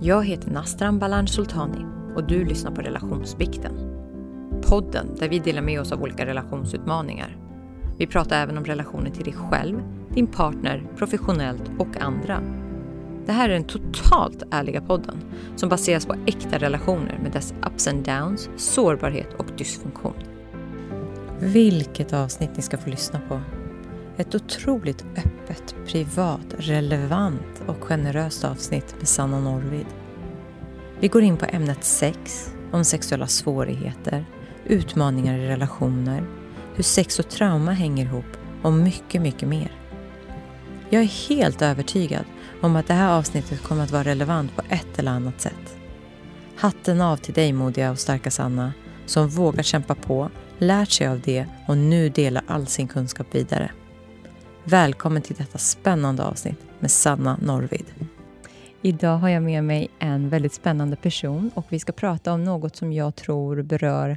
Jag heter Nastran Balan Sultani och du lyssnar på Relationsbikten. Podden där vi delar med oss av olika relationsutmaningar. Vi pratar även om relationer till dig själv, din partner, professionellt och andra. Det här är den totalt ärliga podden som baseras på äkta relationer med dess ups and downs, sårbarhet och dysfunktion. Vilket avsnitt ni ska få lyssna på. Ett otroligt öppet, privat, relevant och generöst avsnitt med Sanna Norvid. Vi går in på ämnet sex, om sexuella svårigheter, utmaningar i relationer, hur sex och trauma hänger ihop och mycket, mycket mer. Jag är helt övertygad om att det här avsnittet kommer att vara relevant på ett eller annat sätt. Hatten av till dig modiga och starka Sanna som vågar kämpa på, lärt sig av det och nu delar all sin kunskap vidare. Välkommen till detta spännande avsnitt med Sanna Norvid. Idag har jag med mig en väldigt spännande person och vi ska prata om något som jag tror berör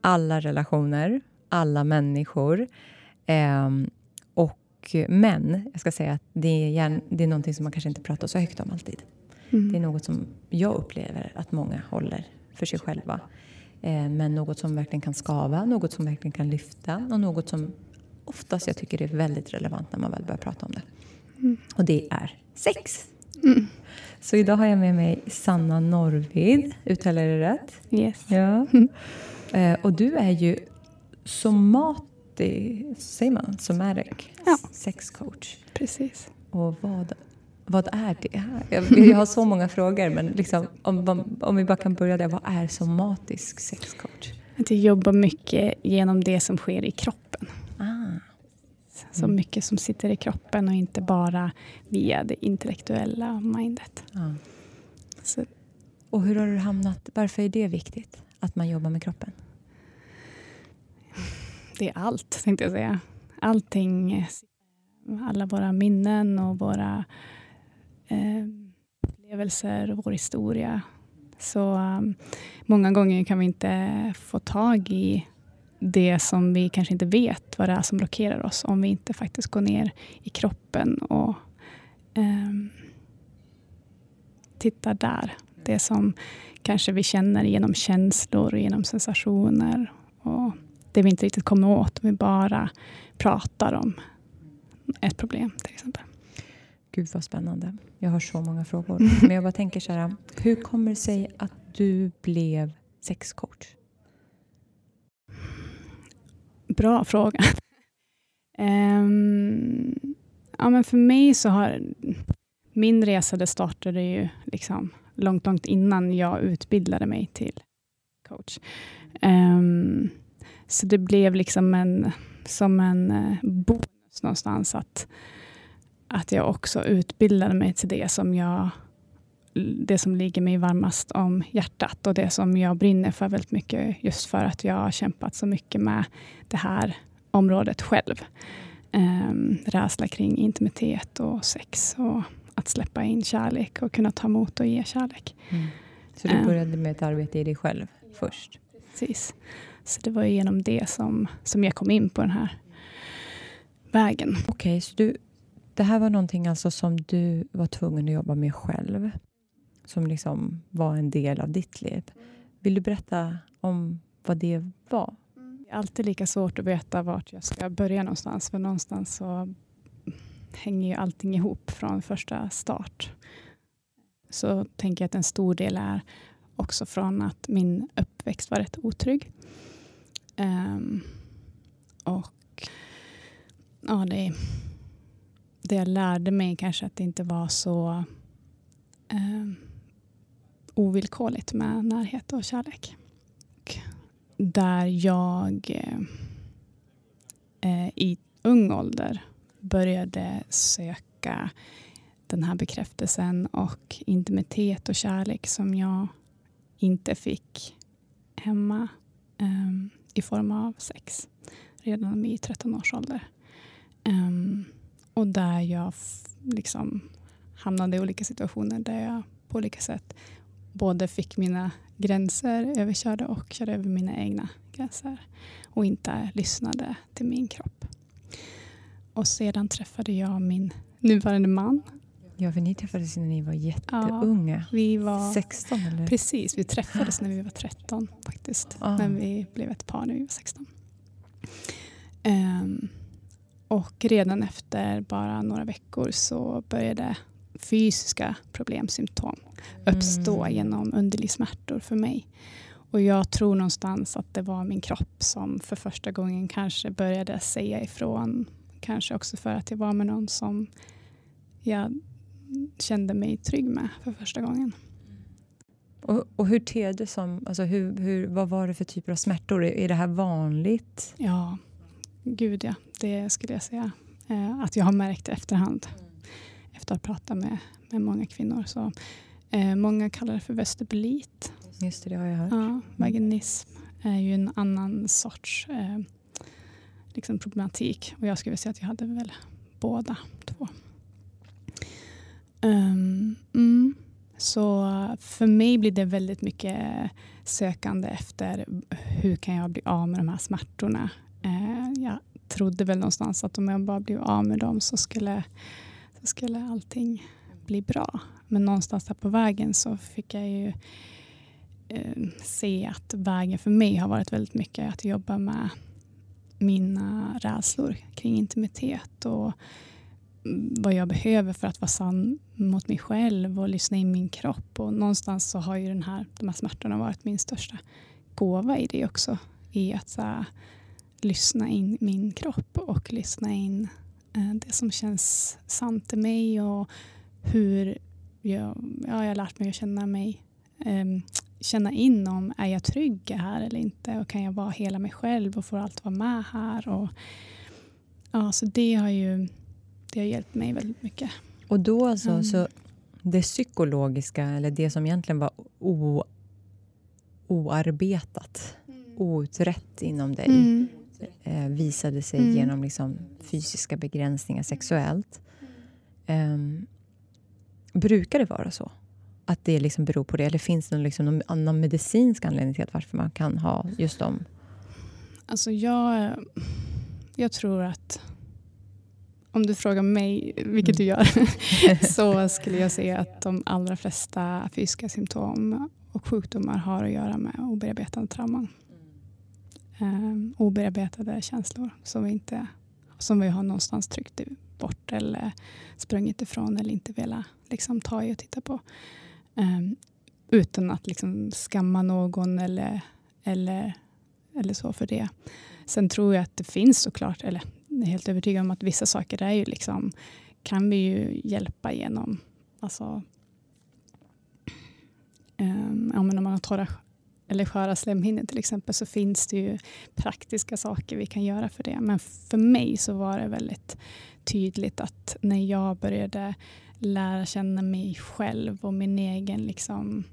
alla relationer, alla människor. Eh, och men, jag ska säga att det är, gärna, det är någonting som man kanske inte pratar så högt om alltid. Mm. Det är något som jag upplever att många håller för sig själva. Eh, men något som verkligen kan skava, något som verkligen kan lyfta och något som oftast jag tycker är väldigt relevant när man väl börjar prata om det. Mm. Och det är sex. Mm. Så idag har jag med mig Sanna Norvid. Uttalar jag det rätt? Yes. Ja. Mm. Eh, och du är ju somati, säger man, somatic ja. sexcoach. Precis. Och vad, vad är det? Jag, jag har så många frågor, men liksom, om, om vi bara kan börja där. Vad är somatisk sexcoach? Att jag jobbar mycket genom det som sker i kroppen. Så mm. mycket som sitter i kroppen och inte bara via det intellektuella mindet. Ah. Så. Och hur har du hamnat, varför är det viktigt att man jobbar med kroppen? Det är allt, tänkte jag säga. Allting, alla våra minnen och våra eh, upplevelser och vår historia. Så um, många gånger kan vi inte få tag i det som vi kanske inte vet vad det är som blockerar oss om vi inte faktiskt går ner i kroppen och eh, tittar där. Det som kanske vi känner genom känslor och genom sensationer. Och det vi inte riktigt kommer åt om vi bara pratar om ett problem till exempel. Gud vad spännande. Jag har så många frågor. Men jag bara tänker så här, hur kommer det sig att du blev sexcoach? Bra fråga. um, ja, men för mig så har min resa det startade ju liksom långt, långt innan jag utbildade mig till coach. Um, så det blev liksom en, som en eh, bonus någonstans att, att jag också utbildade mig till det som jag det som ligger mig varmast om hjärtat och det som jag brinner för väldigt mycket just för att jag har kämpat så mycket med det här området själv. Um, rädsla kring intimitet och sex och att släppa in kärlek och kunna ta emot och ge kärlek. Mm. Så du började med ett arbete i dig själv först? Precis. Så det var genom det som, som jag kom in på den här vägen. Okej, okay, så du, det här var någonting alltså som du var tvungen att jobba med själv? Som liksom var en del av ditt liv. Vill du berätta om vad det var? Det är alltid lika svårt att veta vart jag ska börja någonstans. För någonstans så hänger ju allting ihop från första start. Så tänker jag att en stor del är också från att min uppväxt var rätt otrygg. Um, och ja, det, det jag lärde mig kanske att det inte var så um, ovillkorligt med närhet och kärlek. Och där jag eh, eh, i ung ålder började söka den här bekräftelsen och intimitet och kärlek som jag inte fick hemma eh, i form av sex redan vid 13 års ålder. Um, och där jag liksom hamnade i olika situationer där jag på olika sätt både fick mina gränser överkörda och körde över mina egna gränser och inte lyssnade till min kropp. Och sedan träffade jag min nuvarande man Ja, för ni träffades när ni var jätteunga. Ja, vi var, 16 eller? Precis, vi träffades när vi var 13 faktiskt. Ah. Men vi blev ett par när vi var 16. Um, ehm, och redan efter bara några veckor så började fysiska problemsymptom uppstå mm. genom underlivssmärtor för mig. Och jag tror någonstans att det var min kropp som för första gången kanske började säga ifrån. Kanske också för att jag var med någon som jag kände mig trygg med för första gången. Och, och hur ter det som, alltså hur, hur, vad var det för typer av smärtor? Är, är det här vanligt? Ja, gud ja, det skulle jag säga. Eh, att jag har märkt efterhand. Ha pratat med, med många kvinnor. Så, eh, många kallar det för vestibulit. Just det, det har jag hört. Ja, vaginism är ju en annan sorts eh, liksom problematik. Och jag skulle säga att jag hade väl båda två. Um, mm. Så för mig blir det väldigt mycket sökande efter hur kan jag bli av med de här smärtorna. Uh, jag trodde väl någonstans att om jag bara blev av med dem så skulle, så skulle allting bli bra. Men någonstans där på vägen så fick jag ju eh, se att vägen för mig har varit väldigt mycket att jobba med mina rädslor kring intimitet och mm, vad jag behöver för att vara sann mot mig själv och lyssna in min kropp. Och någonstans så har ju den här, de här smärtorna varit min största gåva i det också. I att så här, lyssna in min kropp och lyssna in det som känns sant i mig och hur jag, ja, jag har lärt mig att känna mig eh, känna in om är jag trygg här eller inte och kan jag vara hela mig själv och får allt vara med här. Och, ja, så det har ju det har hjälpt mig väldigt mycket. Och då alltså, mm. så det psykologiska, eller det som egentligen var o, oarbetat, mm. outrett inom dig, mm. Eh, visade sig mm. genom liksom fysiska begränsningar sexuellt. Um, brukar det vara så? Att det liksom beror på det? Eller finns det liksom någon annan medicinsk anledning till varför man kan ha just dem? Alltså jag, jag tror att om du frågar mig, vilket mm. du gör, så skulle jag säga att de allra flesta fysiska symptom och sjukdomar har att göra med obearbetade trauman eh, obearbetade känslor som vi, inte, som vi har någonstans tryckt bort eller sprungit ifrån eller inte velat liksom, ta i och titta på. Eh, utan att liksom, skamma någon eller, eller, eller så för det. Sen tror jag att det finns såklart, eller jag är helt övertygad om att vissa saker är ju liksom, kan vi ju hjälpa genom. Alltså, um, ja, men om man har torra eller sköra slemhinnor till exempel så finns det ju praktiska saker vi kan göra för det. Men för mig så var det väldigt tydligt att när jag började lära känna mig själv och min egen, liksom,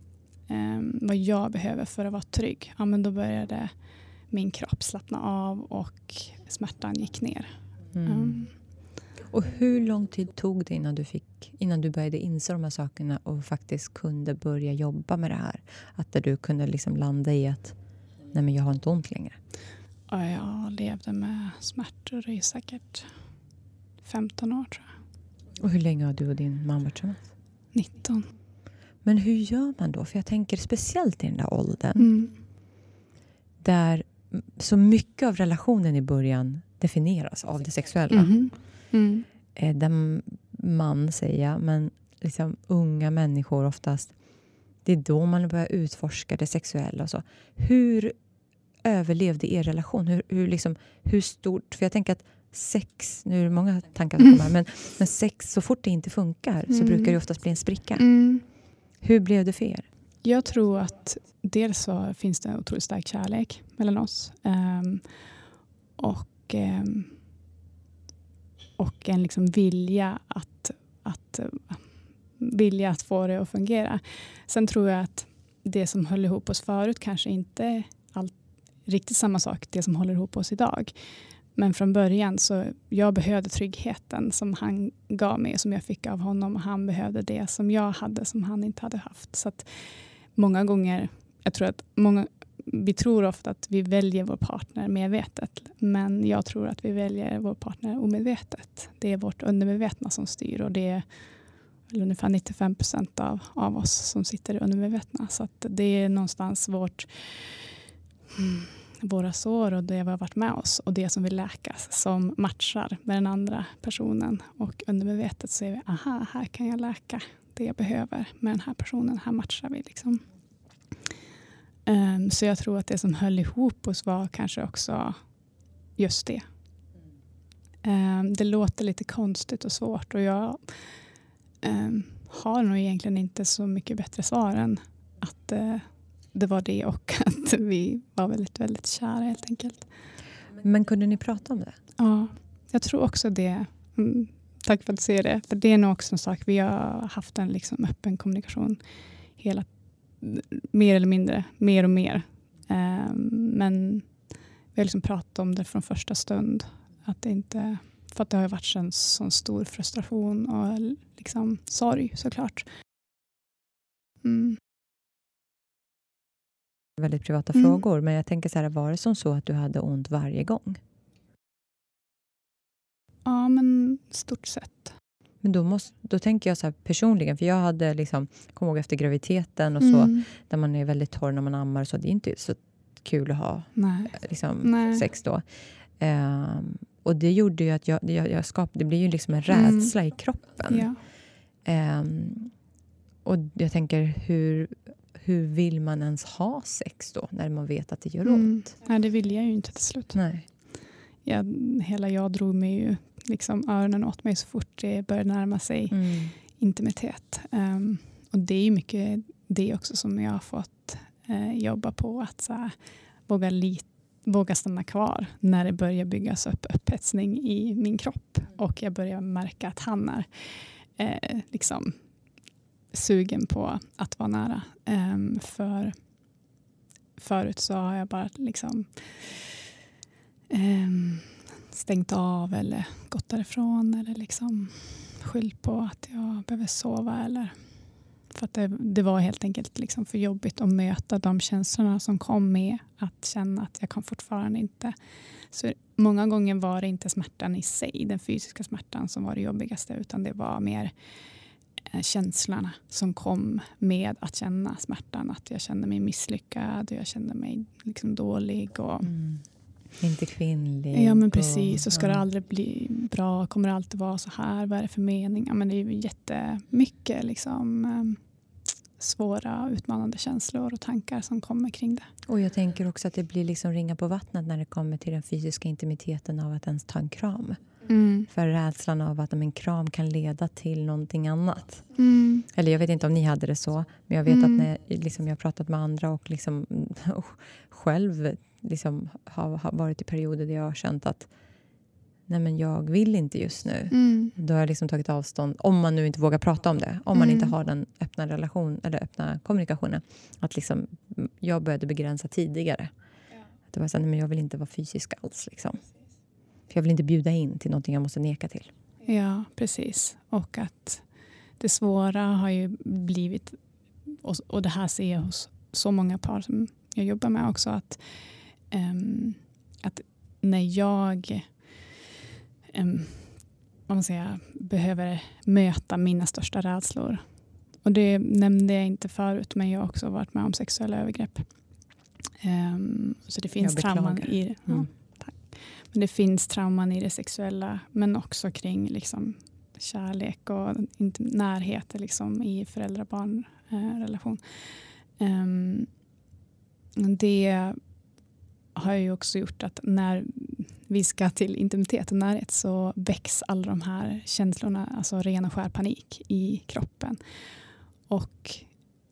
um, vad jag behöver för att vara trygg, ja, men då började min kropp slappna av och smärtan gick ner. Mm. Um. Och hur lång tid tog det innan du, fick, innan du började inse de här sakerna och faktiskt kunde börja jobba med det här? Att du kunde liksom landa i att nej men jag har inte ont längre. Ja, jag levde med smärtor i säkert 15 år tror jag. Och hur länge har du och din mamma varit tillsammans? 19. Men hur gör man då? För jag tänker speciellt i den där åldern. Mm. Där så mycket av relationen i början definieras av det sexuella. Mm. Mm. Eh, där man, säger jag, men liksom unga människor oftast, det är då man börjar utforska det sexuella. Och så. Hur överlevde er relation? Hur, hur, liksom, hur stort? För jag tänker att sex, nu är det många tankar som kommer, men, men sex, så fort det inte funkar så mm. brukar det oftast bli en spricka. Mm. Hur blev det för er? Jag tror att dels så finns det en otroligt stark kärlek mellan oss. Um, och, um, och en liksom vilja att, att, vilja att få det att fungera. Sen tror jag att det som höll ihop oss förut kanske inte allt, riktigt samma sak, det som håller ihop oss idag. Men från början så jag behövde tryggheten som han gav mig och som jag fick av honom. Och han behövde det som jag hade som han inte hade haft. Så att många gånger, jag tror att många, vi tror ofta att vi väljer vår partner medvetet. Men jag tror att vi väljer vår partner omedvetet. Det är vårt undermedvetna som styr och det, är ungefär 95 procent av, av oss som sitter undermedvetna. Så att det är någonstans vårt, mm, våra sår och det vi har varit med oss och det som vill läkas som matchar med den andra personen. Och undermedvetet ser vi, aha, här kan jag läka det jag behöver med den här personen. Här matchar vi. Liksom. Um, så jag tror att det som höll ihop oss var kanske också just det. Um, det låter lite konstigt och svårt och jag um, har nog egentligen inte så mycket bättre svar än att uh, det var det och att vi var väldigt, väldigt kära helt enkelt. Men kunde ni prata om det? Ja, jag tror också det. Mm, tack för att du säger det. För det är nog också en sak. Vi har haft en liksom öppen kommunikation hela mer eller mindre, mer och mer. Um, men vi har liksom pratat om det från första stund. Att det inte, för att det har varit en sån stor frustration och liksom sorg såklart. Mm. Väldigt privata mm. frågor, men jag tänker så här, var det som så att du hade ont varje gång? Ja, men stort sett. Men då, måste, då tänker jag så här personligen, för jag hade liksom, kom ihåg efter graviditeten och så, mm. där man är väldigt torr när man ammar, så det är inte så kul att ha Nej. Liksom, Nej. sex då. Um, och det gjorde ju att jag, jag, jag skapade, det blir ju liksom en mm. rädsla mm. i kroppen. Ja. Um, och jag tänker, hur, hur vill man ens ha sex då, när man vet att det gör mm. ont? Nej, det vill jag ju inte till slut. Nej. Jag, hela jag drog mig ju liksom öronen åt mig så fort det började närma sig mm. intimitet. Um, och det är ju mycket det också som jag har fått uh, jobba på. Att så här, våga, våga stanna kvar när det börjar byggas upp upphetsning i min kropp. Och jag börjar märka att han är uh, liksom sugen på att vara nära. Um, för Förut så har jag bara liksom um, stängt av eller gått därifrån eller liksom skyllt på att jag behöver sova. Eller för att det, det var helt enkelt liksom för jobbigt att möta de känslorna som kom med att känna att jag kan fortfarande inte. Så många gånger var det inte smärtan i sig, den fysiska smärtan som var det jobbigaste, utan det var mer eh, känslorna som kom med att känna smärtan. Att jag kände mig misslyckad, och jag kände mig liksom dålig. Och, mm inte kvinnlig. Ja men precis. Och ska det aldrig bli bra? Kommer det alltid vara så här? Vad är det för mening? Ja, men det är jättemycket liksom, ehm, svåra utmanande känslor och tankar som kommer kring det. Och jag tänker också att det blir liksom ringa på vattnet när det kommer till den fysiska intimiteten av att ens ta en kram. Mm. För rädslan av att en kram kan leda till någonting annat. Mm. Eller jag vet inte om ni hade det så, men jag vet mm. att när liksom, jag har pratat med andra och liksom, själv liksom har, har, varit i perioder där jag har känt att nej men jag vill inte just nu. Mm. Då har jag liksom tagit avstånd, om man nu inte vågar prata om det. Om man inte mm. har den öppna relation eller öppna kommunikationen. Att liksom, jag började begränsa tidigare. Ja. Det var så nej men jag vill inte vara fysisk alls. Liksom. För jag vill inte bjuda in till någonting jag måste neka till. Ja, precis. Och att det svåra har ju blivit, och det här ser jag hos så många par som jag jobbar med också, att um, att när jag um, vad man säger, behöver möta mina största rädslor. Och det nämnde jag inte förut, men jag har också varit med om sexuella övergrepp. Um, så det finns trauman i det. Mm. Ja, men det finns trauman i det sexuella, men också kring liksom, kärlek och närhet liksom, i föräldrar-barn-relation. Eh, um, det har ju också gjort att när vi ska till intimitet och närhet så väcks alla de här känslorna, alltså ren och skär panik i kroppen. Och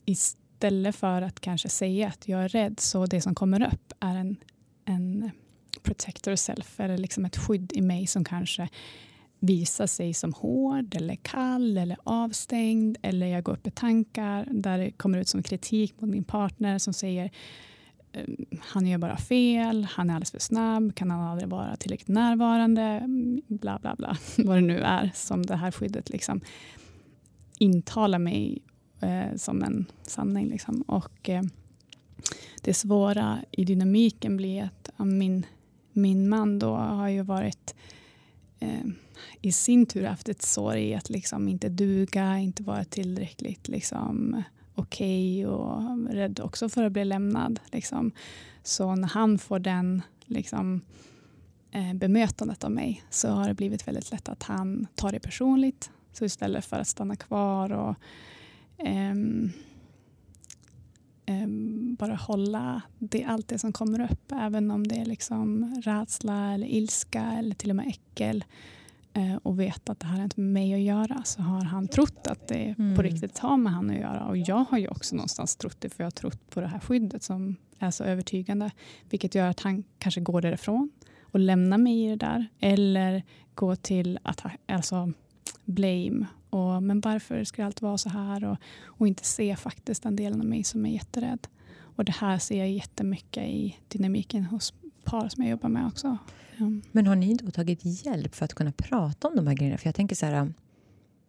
istället för att kanske säga att jag är rädd så det som kommer upp är en, en protector self eller liksom ett skydd i mig som kanske visar sig som hård eller kall eller avstängd eller jag går upp i tankar där det kommer ut som kritik mot min partner som säger Eh, han gör bara fel, han är alldeles för snabb, kan han aldrig vara tillräckligt närvarande, mm, bla bla bla, vad det nu är som det här skyddet liksom intalar mig eh, som en sanning. Liksom. Och eh, det svåra i dynamiken blir att ja, min, min man då har ju varit eh, i sin tur haft ett sår i att liksom inte duga, inte vara tillräckligt liksom, okej okay och rädd också för att bli lämnad. Liksom. Så när han får den liksom, eh, bemötandet av mig så har det blivit väldigt lätt att han tar det personligt. Så istället för att stanna kvar och um, um, bara hålla det, allt det som kommer upp, även om det är liksom rädsla eller ilska eller till och med äckel och vet att det här har inte med mig att göra så har han trott att det mm. på riktigt har med han att göra. Och jag har ju också någonstans trott det för jag har trott på det här skyddet som är så övertygande. Vilket gör att han kanske går därifrån och lämnar mig i det där. Eller går till att, alltså, blame. Och, men varför ska alltid vara så här? Och, och inte se faktiskt den delen av mig som är jätterädd. Och det här ser jag jättemycket i dynamiken hos par som jag jobbar med också. Mm. Men har ni då tagit hjälp för att kunna prata om de här grejerna? För jag tänker så här,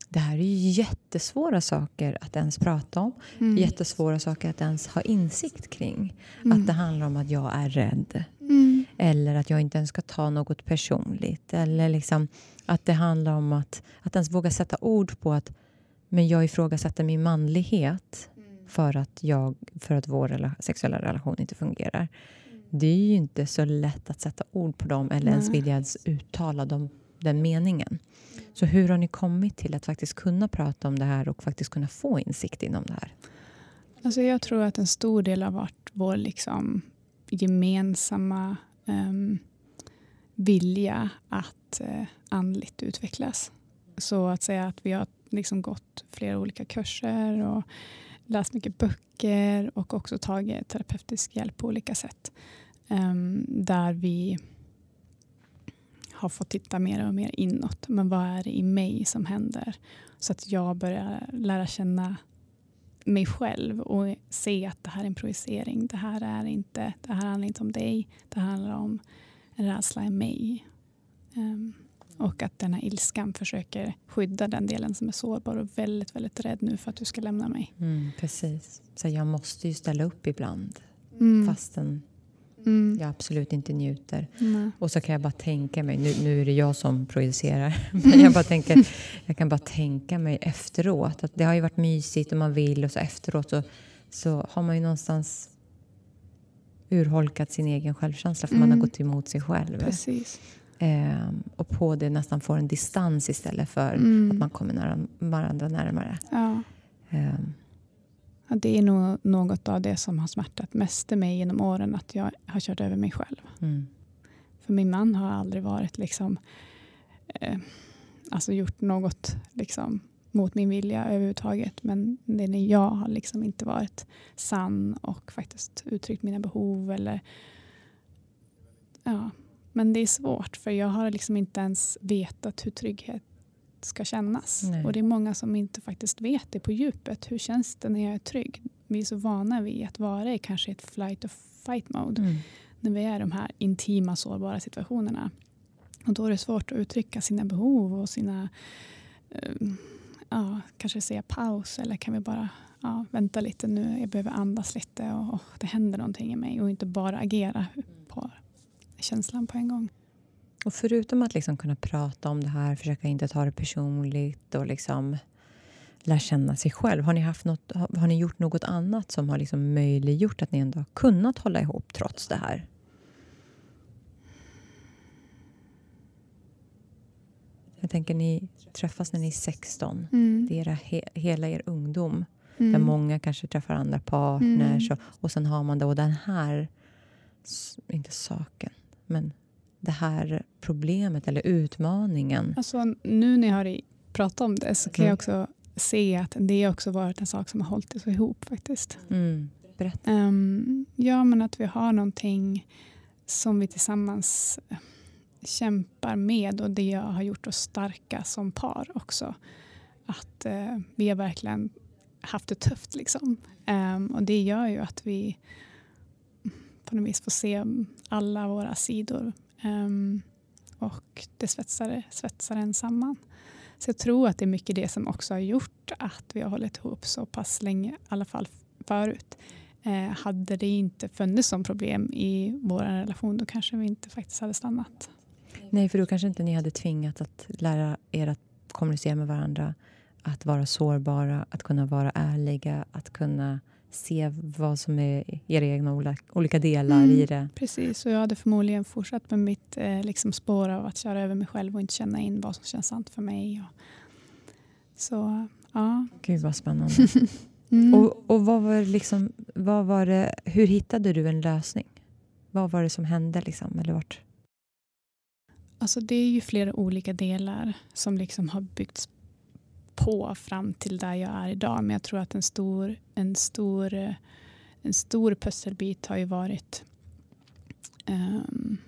det här är ju jättesvåra saker att ens prata om. Mm. Jättesvåra saker att ens ha insikt kring. Mm. Att det handlar om att jag är rädd. Mm. Eller att jag inte ens ska ta något personligt. Eller liksom att det handlar om att, att ens våga sätta ord på att men jag ifrågasätter min manlighet mm. för att, jag, för att vår rela sexuella relation inte fungerar. Det är ju inte så lätt att sätta ord på dem eller Nej. ens vilja uttala dem, den meningen. Så hur har ni kommit till att faktiskt kunna prata om det här och faktiskt kunna få insikt inom det här? Alltså jag tror att en stor del har varit vår liksom gemensamma um, vilja att uh, andligt utvecklas. Så att säga att vi har liksom gått flera olika kurser och läst mycket böcker och också tagit terapeutisk hjälp på olika sätt. Um, där vi har fått titta mer och mer inåt. Men vad är det i mig som händer? Så att jag börjar lära känna mig själv och se att det här är en projicering. Det här, är inte, det här handlar inte om dig. Det handlar om en rädsla i mig. Um, och att den här ilskan försöker skydda den delen som är sårbar och väldigt, väldigt rädd nu för att du ska lämna mig. Mm, precis. Så jag måste ju ställa upp ibland. Mm. Fastän mm. jag absolut inte njuter. Mm. Och så kan jag bara tänka mig, nu, nu är det jag som projicerar, men jag, bara tänker, jag kan bara tänka mig efteråt att det har ju varit mysigt och man vill och så efteråt så, så har man ju någonstans urholkat sin egen självkänsla för man har mm. gått emot sig själv. Precis. Eh, och på det nästan får en distans istället för mm. att man kommer nära, varandra närmare. Ja. Eh. Ja, det är nog något av det som har smärtat mest i mig genom åren, att jag har kört över mig själv. Mm. För min man har aldrig varit liksom, eh, alltså gjort något liksom, mot min vilja överhuvudtaget. Men det är jag har liksom inte varit sann och faktiskt uttryckt mina behov. Eller, ja. Men det är svårt för jag har liksom inte ens vetat hur trygghet ska kännas. Nej. Och det är många som inte faktiskt vet det på djupet. Hur känns det när jag är trygg? Vi är så vana vid att vara i kanske ett flight or fight mode. Mm. När vi är i de här intima sårbara situationerna. Och då är det svårt att uttrycka sina behov och sina uh, ja, kanske säga paus eller kan vi bara ja, vänta lite nu, jag behöver andas lite och, och det händer någonting i mig och inte bara agera på känslan på en gång. Och förutom att liksom kunna prata om det här, försöka inte ta det personligt och liksom lära känna sig själv. Har ni, haft något, har ni gjort något annat som har liksom möjliggjort att ni ändå har kunnat hålla ihop trots det här? Jag tänker ni träffas när ni är 16. Mm. Det är era he hela er ungdom. Mm. Där många kanske träffar andra partners. Mm. Och, och sen har man då den här, inte saken, men det här problemet eller utmaningen? Alltså, nu när jag har pratat om det så kan mm. jag också se att det också varit en sak som har hållit oss ihop faktiskt. Mm. Berätta. Um, ja, men att vi har någonting som vi tillsammans eh, kämpar med och det har gjort oss starka som par också. Att uh, vi har verkligen haft det tufft liksom. Um, och det gör ju att vi på något vis får se alla våra sidor Um, och det svetsade svetsaren samman. Så jag tror att det är mycket det som också har gjort att vi har hållit ihop så pass länge, i alla fall förut. Eh, hade det inte funnits som problem i vår relation då kanske vi inte faktiskt hade stannat. Nej, för då kanske inte ni hade tvingat att lära er att kommunicera med varandra, att vara sårbara, att kunna vara ärliga, att kunna se vad som är era egna olika delar mm, i det. Precis, och jag hade förmodligen fortsatt med mitt eh, liksom spår av att köra över mig själv och inte känna in vad som känns sant för mig. Och, så, ja. Gud vad spännande. mm. Och, och vad var liksom, vad var det, hur hittade du en lösning? Vad var det som hände? Liksom, eller vart? Alltså det är ju flera olika delar som liksom har byggts på fram till där jag är idag. Men jag tror att en stor, en stor, en stor pusselbit har ju varit um,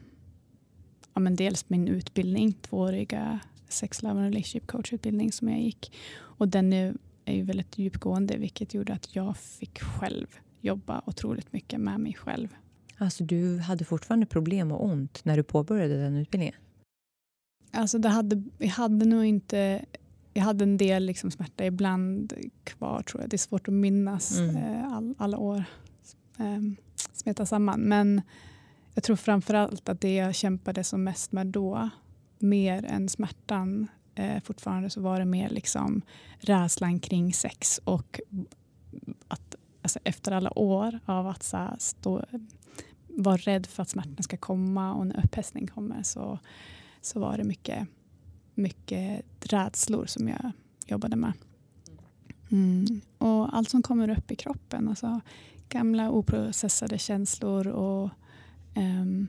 ja, men dels min utbildning, tvååriga sex, love and relationship coach-utbildning som jag gick. Och den är, är ju väldigt djupgående vilket gjorde att jag fick själv jobba otroligt mycket med mig själv. Alltså du hade fortfarande problem och ont när du påbörjade den utbildningen? Alltså det hade, jag hade nog inte jag hade en del liksom smärta ibland kvar tror jag. Det är svårt att minnas mm. eh, all, alla år eh, smeta samman. Men jag tror framförallt att det jag kämpade som mest med då, mer än smärtan eh, fortfarande, så var det mer liksom rädslan kring sex och att alltså, efter alla år av att så, stå, vara rädd för att smärtan ska komma och när upphästning kommer så, så var det mycket mycket rädslor som jag jobbade med. Mm. Och allt som kommer upp i kroppen, alltså gamla oprocessade känslor och um,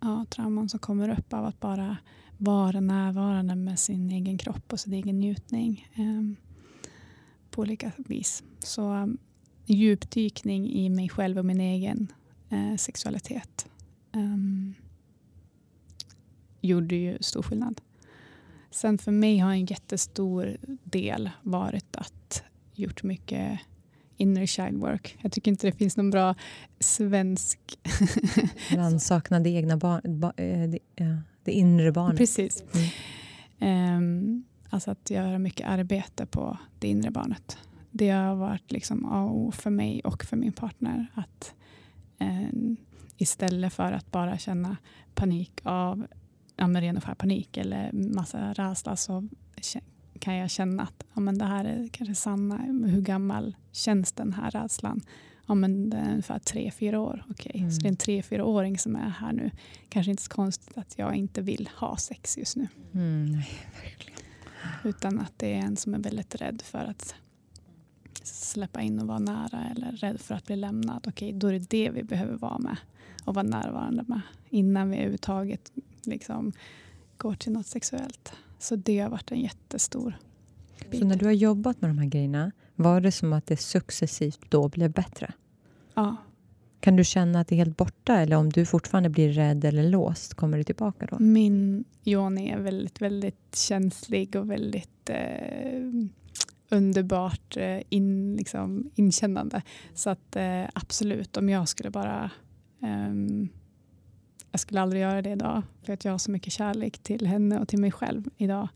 ja, trauman som kommer upp av att bara vara närvarande med sin egen kropp och sin egen njutning um, på olika vis. Så um, djupdykning i mig själv och min egen uh, sexualitet um, gjorde ju stor skillnad. Sen för mig har en jättestor del varit att gjort mycket inner child work. Jag tycker inte det finns någon bra svensk... Rannsakna det egna barn, ba, eh, det, det inre barnet. Precis. Mm. Um, alltså att göra mycket arbete på det inre barnet. Det har varit liksom A och för mig och för min partner. Att um, Istället för att bara känna panik av ja, men ren och skär panik eller massa rädsla så kan jag känna att ja, men det här är kanske sanna. Hur gammal känns den här rädslan? Ja, men det är ungefär tre, fyra år. Okay. Mm. Så det är en tre, fyra åring som är här nu. Kanske inte så konstigt att jag inte vill ha sex just nu. Mm, Utan att det är en som är väldigt rädd för att släppa in och vara nära eller rädd för att bli lämnad. Okej, okay, då är det det vi behöver vara med och vara närvarande med innan vi överhuvudtaget liksom går till något sexuellt. Så det har varit en jättestor bit. Så när du har jobbat med de här grejerna, var det som att det successivt då blev bättre? Ja. Kan du känna att det är helt borta eller om du fortfarande blir rädd eller låst, kommer det tillbaka då? Min Joni är väldigt, väldigt känslig och väldigt eh, underbart eh, in, liksom, inkännande. Så att eh, absolut, om jag skulle bara um, jag skulle aldrig göra det idag för att jag har så mycket kärlek till henne och till mig själv idag.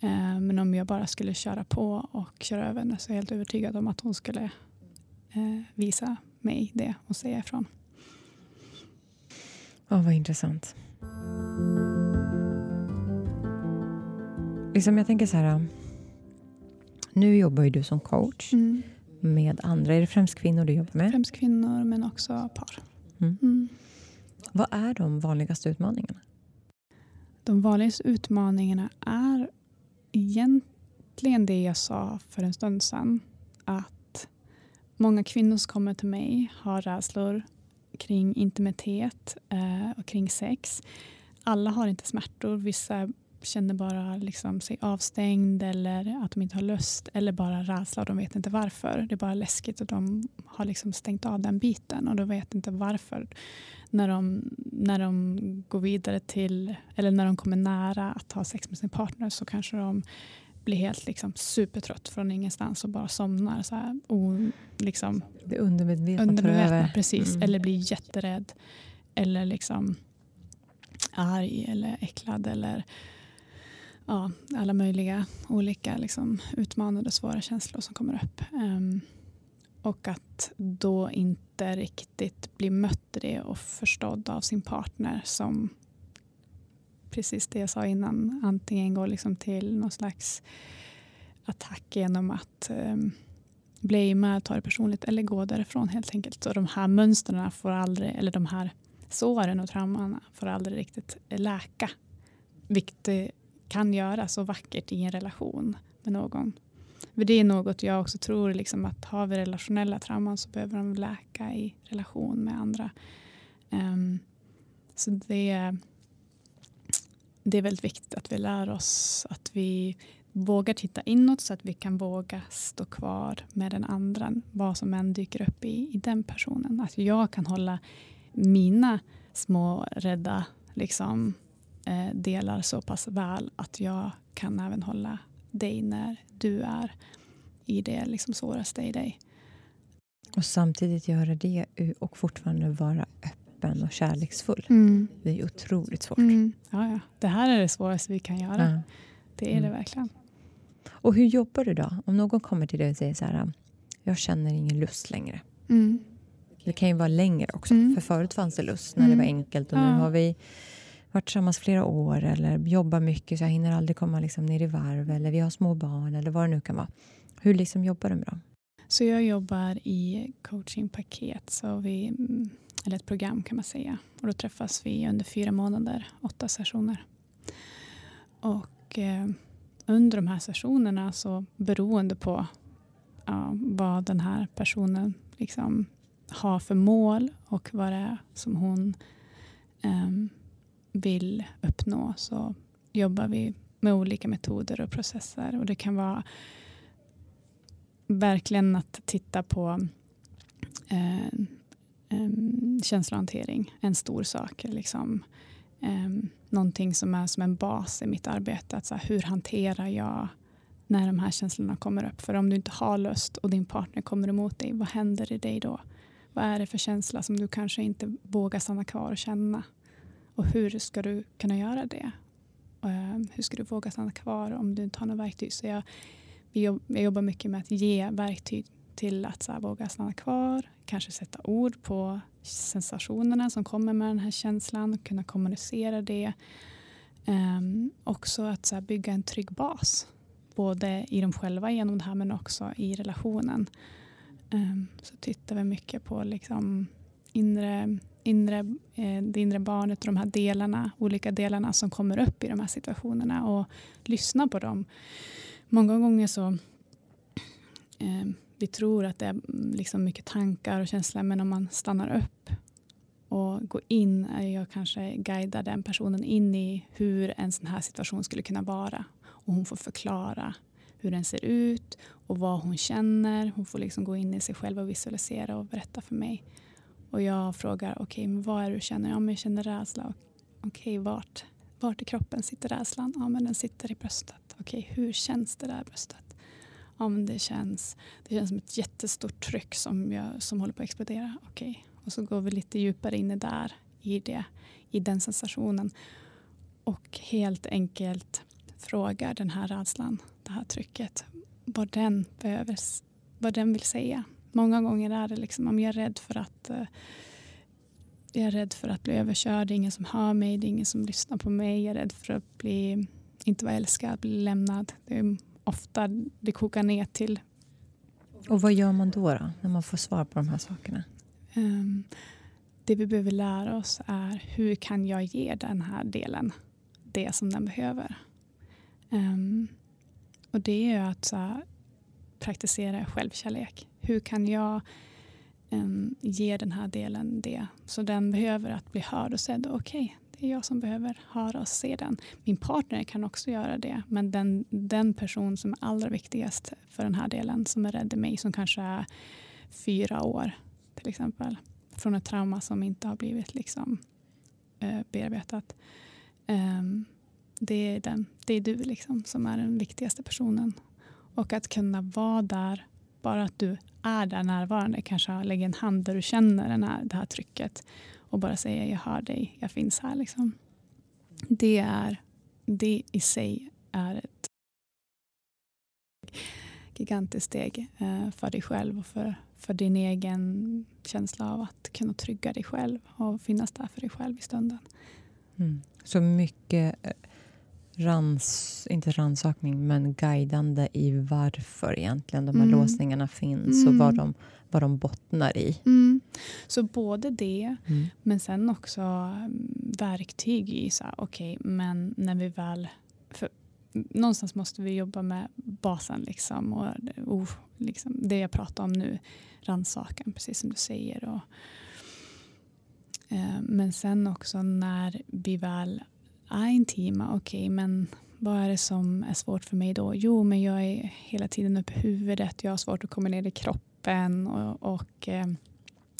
Eh, men om jag bara skulle köra på och köra över henne så är jag helt övertygad om att hon skulle eh, visa mig det och säga ifrån. Oh, vad intressant. Liksom jag tänker så här. Nu jobbar ju du som coach mm. med andra. Är det främst kvinnor du jobbar med? Främst kvinnor men också par. Mm. Mm. Vad är de vanligaste utmaningarna? De vanligaste utmaningarna är egentligen det jag sa för en stund sedan. Att många kvinnor som kommer till mig har rädslor kring intimitet eh, och kring sex. Alla har inte smärtor. Vissa känner bara liksom sig avstängd eller att de inte har lust eller bara rädsla och de vet inte varför. Det är bara läskigt och de har liksom stängt av den biten och de vet inte varför. När de, när de går vidare till, eller när de kommer nära att ha sex med sin partner så kanske de blir helt liksom supertrött från ingenstans och bara somnar. Så här, och liksom, det undermedvetna, undermedvetna precis. Mm. Eller blir jätterädd. Eller liksom arg eller äcklad. Eller ja, alla möjliga olika liksom, utmanande svåra känslor som kommer upp. Um, och att då inte riktigt bli mött i det och förstådd av sin partner som precis det jag sa innan, antingen går liksom till någon slags attack genom att um, blamea, ta det personligt eller gå därifrån helt enkelt. Och de här mönstren får aldrig, eller de här såren och trauman får aldrig riktigt läka. Vilket eh, kan göra så vackert i en relation med någon. För det är något jag också tror, liksom, att har vi relationella trauman så behöver de läka i relation med andra. Um, så det, det är väldigt viktigt att vi lär oss att vi vågar titta inåt så att vi kan våga stå kvar med den andra, vad som än dyker upp i, i den personen. Att jag kan hålla mina små rädda liksom, delar så pass väl att jag kan även hålla dig när du är i det liksom svåraste i dig. Och samtidigt göra det och fortfarande vara öppen och kärleksfull. Mm. Det är otroligt svårt. Mm. Ja, ja. Det här är det svåraste vi kan göra. Ja. Det är mm. det verkligen. Och hur jobbar du då? Om någon kommer till dig och säger så här, jag känner ingen lust längre. Mm. Det kan ju vara längre också. Mm. För förut fanns det lust när det var enkelt och nu har vi varit tillsammans flera år eller jobbar mycket så jag hinner aldrig komma liksom ner i varv eller vi har små barn eller vad det nu kan vara. Hur liksom jobbar du med dem? Så jag jobbar i coachingpaket, så vi, mm, eller ett program kan man säga. Och då träffas vi under fyra månader, åtta sessioner. Och eh, under de här sessionerna så beroende på ja, vad den här personen liksom har för mål och vad det är som hon eh, vill uppnå så jobbar vi med olika metoder och processer. Och det kan vara verkligen att titta på eh, eh, känslohantering, en stor sak. Liksom, eh, någonting som är som en bas i mitt arbete. Att så här, hur hanterar jag när de här känslorna kommer upp? För om du inte har lust och din partner kommer emot dig, vad händer i dig då? Vad är det för känsla som du kanske inte vågar stanna kvar och känna? Och hur ska du kunna göra det? Uh, hur ska du våga stanna kvar om du inte har några verktyg? Så jag, jag jobbar mycket med att ge verktyg till att så här, våga stanna kvar, kanske sätta ord på sensationerna som kommer med den här känslan, och kunna kommunicera det. Um, också att så här, bygga en trygg bas, både i dem själva genom det här men också i relationen. Um, så tittar vi mycket på liksom inre, inre, eh, det inre barnet och de här delarna, olika delarna som kommer upp i de här situationerna och lyssna på dem. Många gånger så eh, vi tror att det är mm, liksom mycket tankar och känslor men om man stannar upp och går in, jag kanske guidar den personen in i hur en sån här situation skulle kunna vara. Och hon får förklara hur den ser ut och vad hon känner. Hon får liksom gå in i sig själv och visualisera och berätta för mig. Och jag frågar, okej, okay, men vad är det du känner? Ja, men jag känner rädsla. Okej, okay, vart? Vart i kroppen sitter rädslan? Ja, men den sitter i bröstet. Okej, okay, hur känns det där bröstet? Ja, men det känns, det känns som ett jättestort tryck som, jag, som håller på att explodera. Okej, och så går vi lite djupare in i där, i det, i den sensationen. Och helt enkelt frågar den här rädslan, det här trycket, vad den behöver, vad den vill säga. Många gånger är det liksom om jag är rädd för att uh, jag är rädd för att bli överkörd, det är ingen som hör mig, det är ingen som lyssnar på mig. Jag är rädd för att bli, inte vara älskad, bli lämnad. Det är ofta det kokar ner till. Och vad gör man då, då när man får svar på de här sakerna? Um, det vi behöver lära oss är hur kan jag ge den här delen det som den behöver. Um, och det är att så, praktisera självkärlek. Hur kan jag um, ge den här delen det? Så den behöver att bli hörd och sedd. Okej, okay, det är jag som behöver höra och se den. Min partner kan också göra det. Men den, den person som är allra viktigast för den här delen, som är rädd i mig, som kanske är fyra år till exempel. Från ett trauma som inte har blivit liksom, uh, bearbetat. Um, det är, den, det är du liksom som är den viktigaste personen. Och att kunna vara där, bara att du är där närvarande. Kanske lägger en hand där du känner den här, det här trycket. Och bara säger jag hör dig, jag finns här. Liksom. Det, är, det i sig är ett gigantiskt steg eh, för dig själv och för, för din egen känsla av att kunna trygga dig själv och finnas där för dig själv i stunden. Mm. Så mycket eh, rans, inte ransakning, men guidande i varför egentligen de här mm. låsningarna finns och vad de, vad de bottnar i. Mm. Så både det, mm. men sen också mm, verktyg i så okej, okay, men när vi väl... För någonstans måste vi jobba med basen liksom och oh, liksom, det jag pratar om nu, rannsakan, precis som du säger. Och, eh, men sen också när vi väl är intima, okej, okay, men vad är det som är svårt för mig då? Jo, men jag är hela tiden uppe i huvudet, jag har svårt att komma ner i kroppen och, och eh,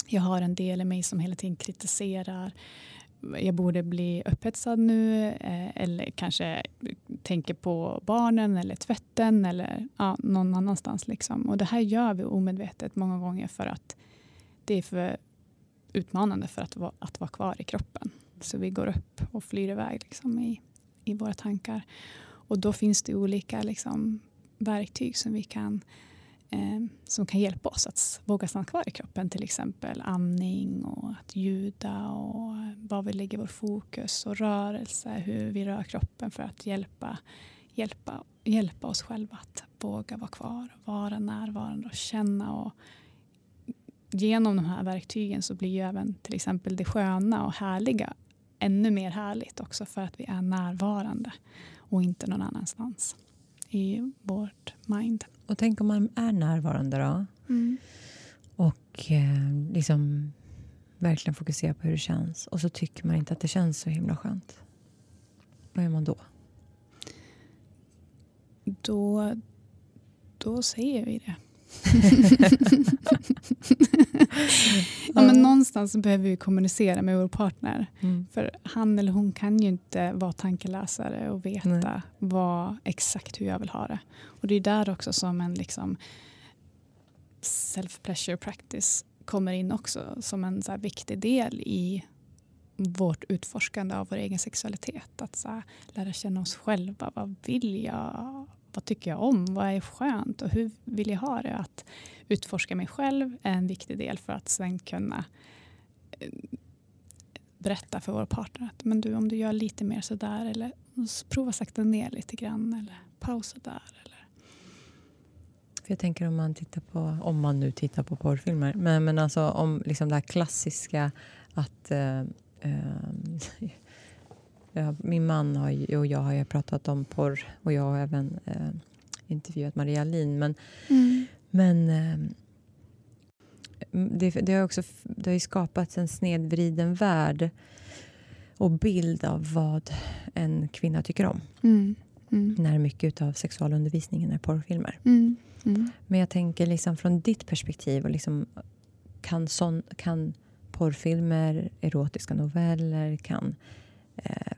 jag har en del i mig som hela tiden kritiserar. Jag borde bli upphetsad nu eh, eller kanske tänker på barnen eller tvätten eller ja, någon annanstans. Liksom. Och det här gör vi omedvetet många gånger för att det är för utmanande för att, att vara kvar i kroppen. Så vi går upp och flyr iväg liksom, i, i våra tankar. Och då finns det olika liksom, verktyg som vi kan eh, som kan hjälpa oss att våga stanna kvar i kroppen. Till exempel andning och att ljuda och var vi lägger vår fokus och rörelse, hur vi rör kroppen för att hjälpa, hjälpa, hjälpa oss själva att våga vara kvar, vara närvarande och känna. Och genom de här verktygen så blir ju även till exempel det sköna och härliga ännu mer härligt också för att vi är närvarande och inte någon annanstans i vårt mind. Och tänk om man är närvarande då? Mm. Och eh, liksom verkligen fokuserar på hur det känns. Och så tycker man inte att det känns så himla skönt. Vad gör man då? Då, då säger vi det. Ja, men någonstans behöver vi kommunicera med vår partner. Mm. För han eller hon kan ju inte vara tankeläsare och veta Nej. vad, exakt hur jag vill ha det. Och det är där också som en liksom self-pleasure practice kommer in också som en så viktig del i vårt utforskande av vår egen sexualitet. Att så lära känna oss själva. Vad vill jag? Vad tycker jag om? Vad är skönt? Och hur vill jag ha det? Att utforska mig själv är en viktig del för att sen kunna eh, berätta för vår partner att men du, om du gör lite mer sådär eller prova sakta ner lite grann eller pausa där. Eller. jag tänker om man tittar på, om man nu tittar på porrfilmer, men, men alltså om liksom det här klassiska att eh, eh, min man har, och jag har ju pratat om porr och jag har även eh, intervjuat Maria Lin. Men, mm. men eh, det, det, har också det har skapats en snedvriden värld och bild av vad en kvinna tycker om. Mm. Mm. När mycket av sexualundervisningen är porrfilmer. Mm. Mm. Men jag tänker liksom från ditt perspektiv, och liksom, kan, sån, kan porrfilmer, erotiska noveller, kan eh,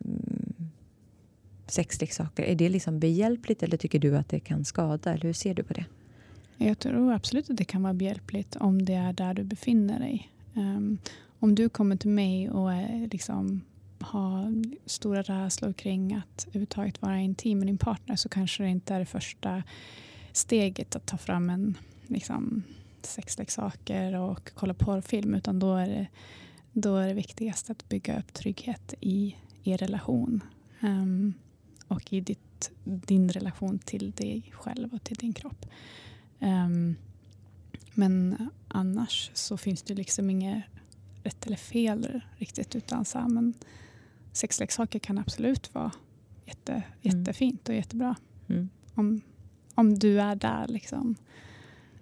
sexleksaker, är det liksom behjälpligt eller tycker du att det kan skada? Eller hur ser du på det? Jag tror absolut att det kan vara behjälpligt om det är där du befinner dig. Um, om du kommer till mig och är, liksom, har stora rädslor kring att överhuvudtaget vara intim med din partner så kanske det inte är det första steget att ta fram en liksom, sexleksaker och kolla porrfilm utan då är det, då är det viktigast att bygga upp trygghet i er relation. Um, och i ditt, din relation till dig själv och till din kropp. Um, men annars så finns det liksom inget rätt eller fel riktigt. Utan så här, men sexleksaker kan absolut vara jätte, mm. jättefint och jättebra. Mm. Om, om du är där. Liksom.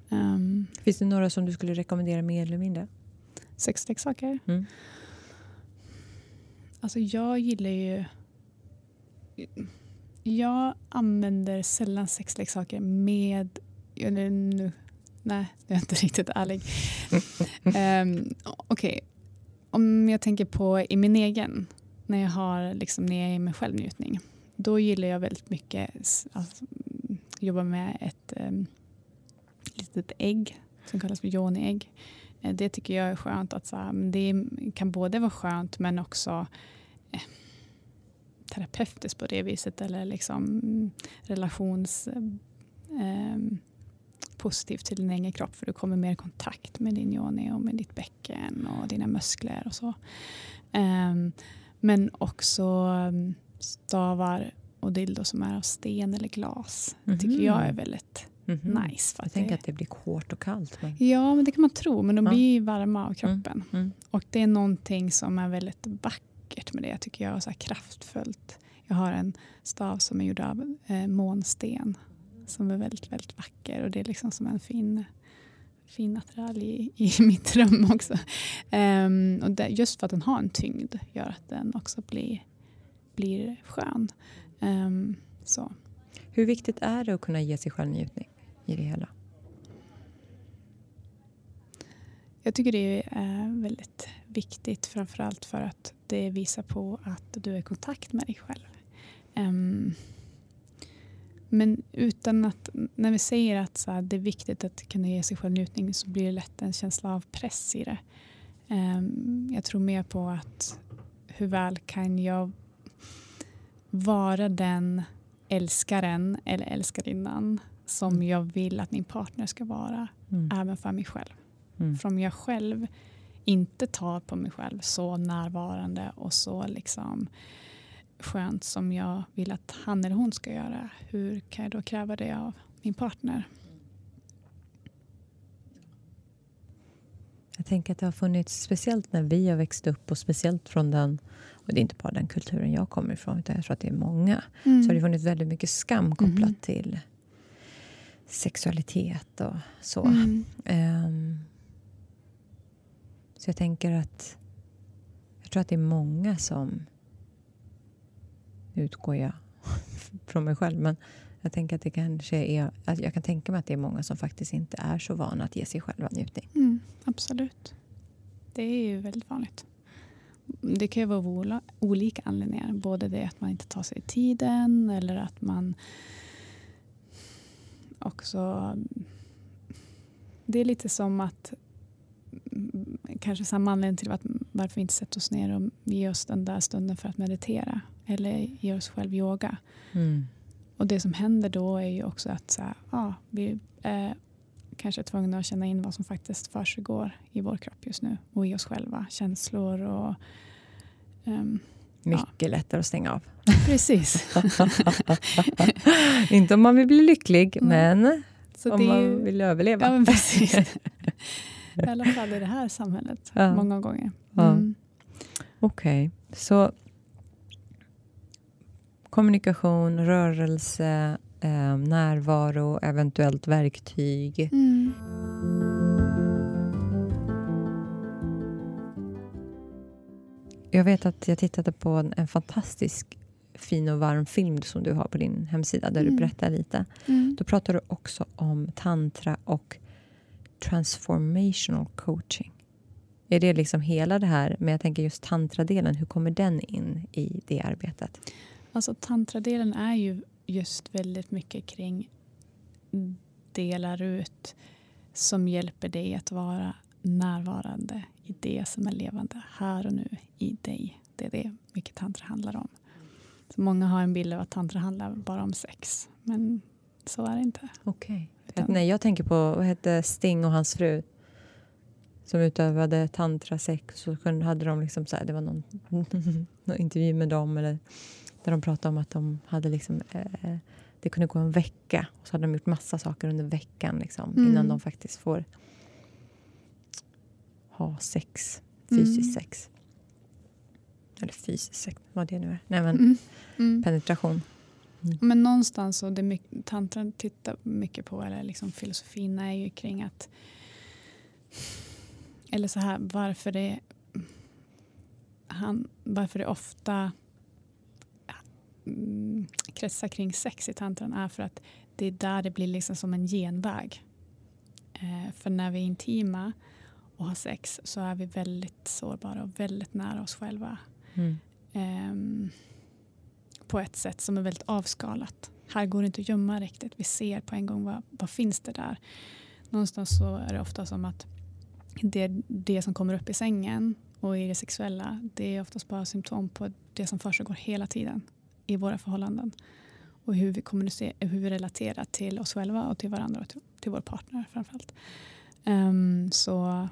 Um, finns det några som du skulle rekommendera mer eller mindre? Sexleksaker? Mm. Alltså jag gillar ju jag använder sällan sexleksaker med... Eller nu, nej, jag är inte riktigt ärlig. um, Okej, okay. om jag tänker på i min egen, när jag har liksom, när jag är mig självnjutning. Då gillar jag väldigt mycket alltså, jobba med ett um, litet ägg som kallas för yoni-ägg. Eh, det tycker jag är skönt. att så här, Det kan både vara skönt men också eh, terapeutiskt på det viset eller liksom relations eh, positivt till din egen kropp för du kommer mer i kontakt med din yoni och med ditt bäcken och dina muskler och så. Um, Men också um, stavar och dildo som är av sten eller glas. Det tycker jag är väldigt Mhm. nice. För Jag tänker att det blir hårt och kallt. Men... Ja, men det kan man tro. Men de Ja. blir varma av kroppen. Mm. Och det är någonting som är väldigt vackert med det tycker jag. Så här kraftfullt. Jag har en stav som är gjord av eh, månsten. Som är väldigt, väldigt vacker. Och det är liksom som en fin, fin attiralj i, i mitt rum också. Ehm, och det, just för att den har en tyngd gör att den också blir, blir skön. Ehm, så. Hur viktigt är det att kunna ge sig själv njutning i det hela? Jag tycker det är väldigt viktigt framförallt för att det visar på att du är i kontakt med dig själv. Ehm, men utan att, när vi säger att så här, det är viktigt att kunna ge sig själv njutning så blir det lätt en känsla av press i det. Ehm, jag tror mer på att hur väl kan jag vara den älskaren eller älskarinnan som Mm. jag vill att min partner ska vara Mm. även för mig själv. Mm. För om jag själv inte tar på mig själv så närvarande och så liksom skönt som jag vill att han eller hon ska göra. Hur kan jag då kräva det av min partner? Jag tänker att det har funnits, speciellt när vi har växt upp och speciellt från den, och det är inte bara den kulturen jag kommer ifrån, utan jag tror att det är många, så har det funnits väldigt mycket skam kopplat Mhm. till sexualitet och så. Mm. Ehm, så jag tänker att jag tror att det är många som nu utgår jag från mig själv, men jag tänker att det kanske är, att jag kan tänka mig att det är många som faktiskt inte är så vana att ge sig själva njutning. Mm, absolut. Det är ju väldigt vanligt. Det kan ju vara av olika anledningar. Både det att man inte tar sig tiden eller att man också... Det är lite som att kanske samma anledning till att, varför vi inte sätter oss ner och ger oss den där stunden för att meditera eller ger oss själv yoga. Mm. Och det som händer då är ju också att så här, ja, vi är kanske tvungna att känna in vad som faktiskt försiggår i vår kropp just nu och i oss själva. Känslor och... ehm, Mycket lättare att stänga av. precis. inte om man vill bli lycklig, Nej. men Så om är man ju, vill överleva. ja, precis. I alla fall i det här samhället, Ja. många gånger. Ja. Mm. Okej, så kommunikation, rörelse, eh, närvaro, eventuellt verktyg. Mm. Jag vet att jag tittade på en, en fantastisk fin och varm film som du har på din hemsida där du Mm. berättar lite. Mm. Då pratar du också om tantra och transformational coaching. Är det liksom hela det här, men jag tänker just tantradelen, hur kommer den in i det arbetet? Alltså tantradelen är ju just väldigt mycket kring delar ut som hjälper dig att vara närvarande i det som är levande här och nu i dig. Det är det mycket tantra handlar om. Så många har en bild av att tantra handlar bara om sex. Men så är det inte. Okej. Utan- Nej, jag tänker på, vad hette Sting och hans fru? Som utövade tantrasex. Så kunde- hade de liksom så här, det var någon, någon intervju med dem eller, där de pratade om att de hade liksom, eh, det kunde gå en vecka och så hade de gjort massa saker under veckan liksom, Mm. innan de faktiskt får ha sex, fysiskt Mm. sex. Eller fysiskt sex, vad det nu är. Nej men Mm. Mm. Men någonstans, och det mycket, tantran tittar mycket på, eller liksom filosofin är ju kring att eller så här, varför det han, varför det ofta mm, kretsar kring sex i tantran är för att det är där det blir liksom som en genväg. Eh, för när vi är intima och har sex så är vi väldigt sårbara och väldigt nära oss själva. Mm. Ehm, på ett sätt som är väldigt avskalat. Här går det inte att gömma riktigt. Vi ser på en gång vad, vad finns det där. Någonstans så är det ofta som att det, det som kommer upp i sängen och i det sexuella det är oftast bara symptom på det som försiggår hela tiden i våra förhållanden. Och hur vi kommunicerar, hur vi relaterar till oss själva och till varandra och till, till vår partner framförallt. Um, så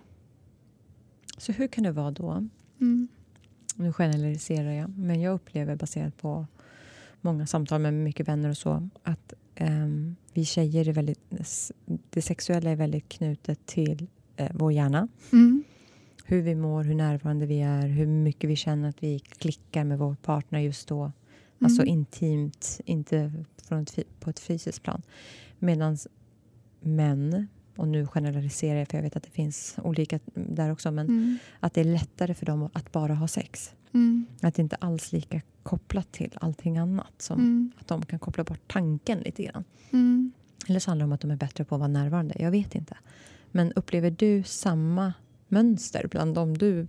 Så hur kan det vara då mm, nu generaliserar jag, men jag upplever baserat på många samtal med mycket vänner och så att um, vi tjejer är väldigt, det sexuella är väldigt knutet till uh, vår hjärna. Mm. Hur vi mår, hur närvarande vi är, hur mycket vi känner att vi klickar med vår partner just då. Alltså Mm. intimt, inte ett, på ett fysiskt plan. Medan män, och nu generaliserar jag för jag vet att det finns olika där också, men Mm. att det är lättare för dem att bara ha sex. Mm. Att det inte alls lika kopplat till allting annat. Som Mm. Att de kan koppla bort tanken lite grann. Mm. Eller så handlar det om att de är bättre på att vara närvarande. Jag vet inte. Men upplever du samma mönster bland de du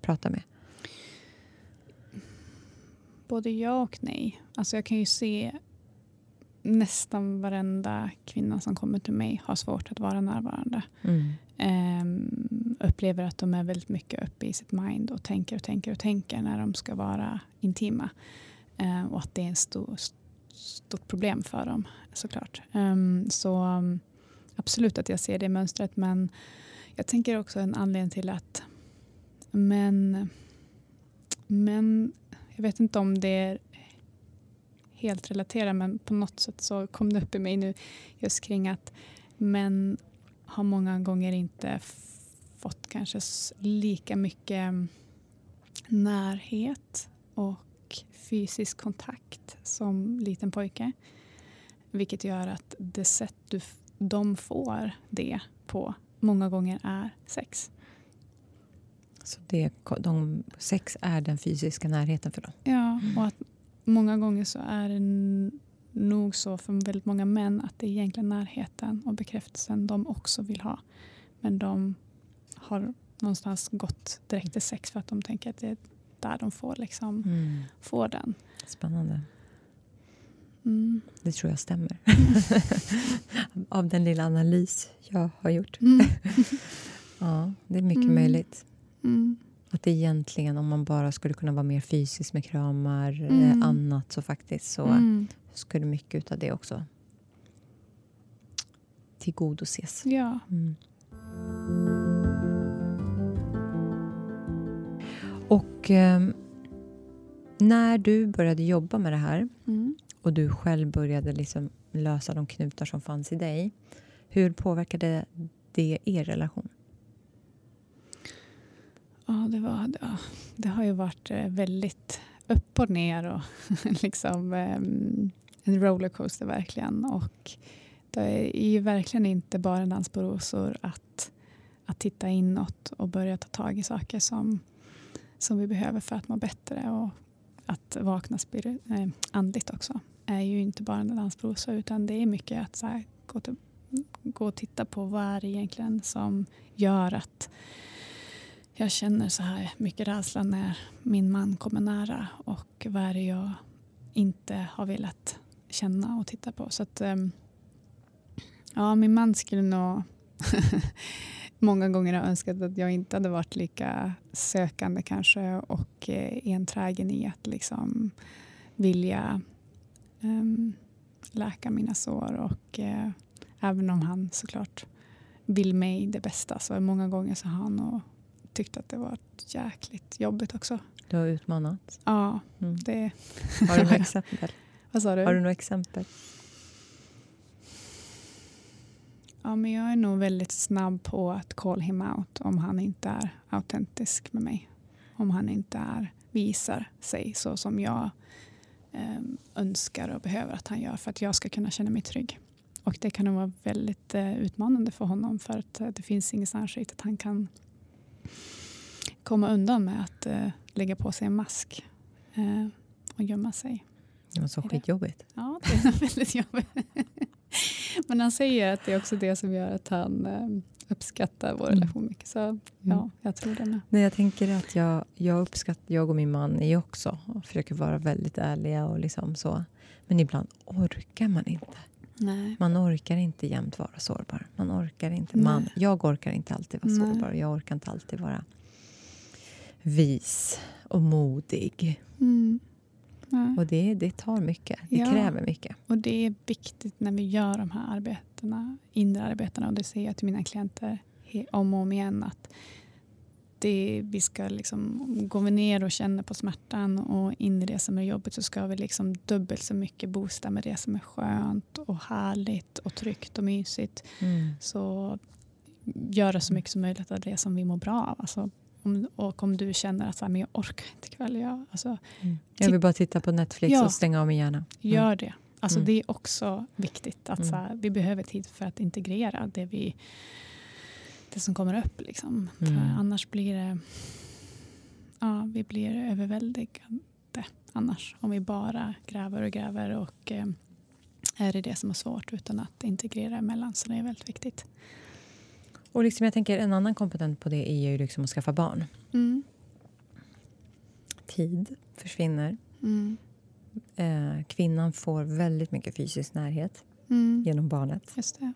pratar med? Både ja och nej. Alltså jag kan ju se nästan varenda kvinna som kommer till mig har svårt att vara närvarande. Mm. Ehm, upplever att de är väldigt mycket uppe i sitt mind och tänker och tänker och tänker när de ska vara intima. Ehm, och att det är ett stor, stort problem för dem såklart. Ehm, så um, absolut att jag ser det mönstret men jag tänker också en anledning till att män, män jag vet inte om det är helt relaterat men på något sätt så kom det upp i mig nu just kring att män har många gånger inte fått kanske lika mycket mm, närhet och fysisk kontakt som liten pojke. Vilket gör att det sätt du, de får det på många gånger är sex. Så det, de, sex är den fysiska närheten för dem. Ja, och att många gånger så är det nog så för väldigt många män att det är egentligen närheten och bekräftelsen de också vill ha. Men de har någonstans gått direkt till sex för att de tänker att det är där de får, liksom, får den. Spännande. Mm. Det tror jag stämmer. Av den lilla analys jag har gjort. Mm. Ja, det är mycket Mm. möjligt. Att egentligen, om man bara skulle kunna vara mer fysisk med kramar, Mm. eh, annat så faktiskt så Mm. skulle mycket av det också tillgodoses. Ja. Mm. Och eh, när du började jobba med det här Mm. och du själv började liksom lösa de knutar som fanns i dig. Hur påverkade det er relation? Ja, det, var, ja, det har ju varit eh, väldigt upp och ner och liksom ehm, en rollercoaster verkligen. Och det är ju verkligen inte bara en dans på rosor att, att titta inåt och börja ta tag i saker som, som vi behöver för att må bättre och att vakna spirit, eh, andligt också. är ju inte bara en dans på rosor utan det är mycket att så här, gå, till, gå och titta på vad är det egentligen som gör att jag känner så här mycket rädsla när min man kommer nära och vad är det jag inte har velat känna och titta på. Så att, ehm, ja, min man skulle nog många gånger ha önskat att jag inte hade varit lika sökande kanske och eh, enträgen i att liksom vilja um, läka mina sår och uh, även om han såklart vill mig det bästa så många gånger så har han och tyckt att det var jäkligt jobbigt också. Du har utmanat. Ja, Mm. det... Har du några exempel? Vad sa du? Har du några exempel? Ja, men jag är nog väldigt snabb på att call him out om han inte är autentisk med mig. Om han inte är, visar sig så som jag eh, önskar och behöver att han gör för att jag ska kunna känna mig trygg. Och det kan nog vara väldigt eh, utmanande för honom för att eh, det finns ingenstans riktigt att han kan komma undan med att eh, lägga på sig en mask eh, och gömma sig. Det var så skitjobbigt. Ja, det är väldigt jobbigt. Men han säger att det är också det som gör att han eh, uppskattar vår Mm. relation mycket. Så ja, jag tror det med. Nej, jag tänker att jag, jag uppskattar, jag och min man är också och försöker vara väldigt ärliga och liksom så. Men ibland orkar man inte. Nej. Man orkar inte jämt vara sårbar. Man orkar inte. Nej. Man, jag orkar inte alltid vara Nej. sårbar. Jag orkar inte alltid vara vis och modig. Mm. Och det, det tar mycket. Det Ja. kräver mycket. Och det är viktigt när vi gör de här arbetena, inre arbetena. Och det säger jag till mina klienter om och om igen. Att det, vi ska liksom, går vi ner och känner på smärtan och in i det som är jobbigt så ska vi liksom dubbelt så mycket boosta med det som är skönt och härligt och tryggt och mysigt. Mm. Så göra så mycket som möjligt av det som vi mår bra av. Alltså, om, och om du känner att så här, men jag orkar inte ikväll. Jag, alltså, Mm. Jag vill bara titta på Netflix Ja. och stänga av min hjärna. Mm. Gör det. Alltså, Mm. Det är också viktigt. att Mm. så här, Vi behöver tid för att integrera det, vi, det som kommer upp. Liksom. Mm. För annars blir det... Ja, vi blir överväldigande annars. Om vi bara gräver och gräver och eh, är i det som är svårt utan att integrera emellan. Så det är väldigt viktigt. Och liksom jag tänker en annan komponent på det är ju liksom att skaffa barn. Mm. Tid försvinner. Mm. Eh, kvinnan får väldigt mycket fysisk närhet Mm. genom barnet. Just det.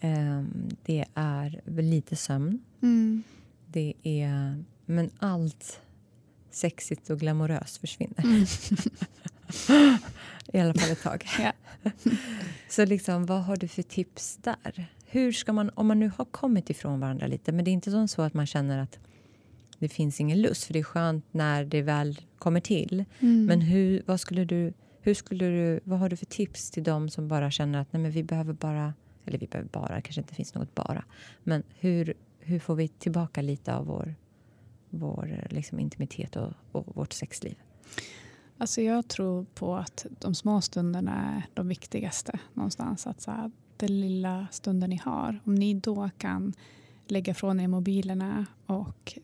Eh, det är lite sömn. Mm. Det är... Men allt sexigt och glamoröst försvinner. Mm. I alla fall ett tag. Ja. Så liksom, vad har du för tips där? Hur ska man, om man nu har kommit ifrån varandra lite, men det är inte som så att man känner att det finns ingen lust, för det är skönt när det väl kommer till. Mm. Men hur, vad skulle du, hur skulle du, vad har du för tips till dem som bara känner att nej men vi behöver bara, eller vi behöver bara, kanske inte finns något bara, men hur, hur får vi tillbaka lite av vår, vår liksom intimitet och, och vårt sexliv? Alltså jag tror på att de små stunderna är de viktigaste någonstans. Att så här, den lilla stunden ni har, om ni då kan lägga från er mobilerna och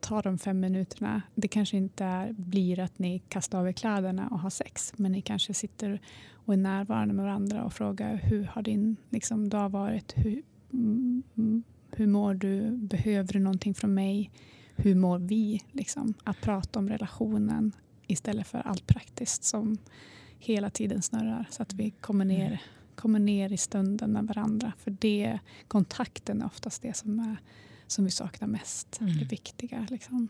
ta de fem minuterna. Det kanske inte är, blir att ni kastar av er kläderna och har sex, men ni kanske sitter och är närvarande med varandra och frågar hur har din liksom, dag varit? Hur, mm, mm, hur mår du? Behöver du någonting från mig? Hur mår vi? Liksom, att prata om relationen istället för allt praktiskt som hela tiden snurrar. Så att vi kommer ner, kommer ner i stunden med varandra. För det, kontakten är oftast det som, är, som vi saknar mest. Mm. Det viktiga. Liksom.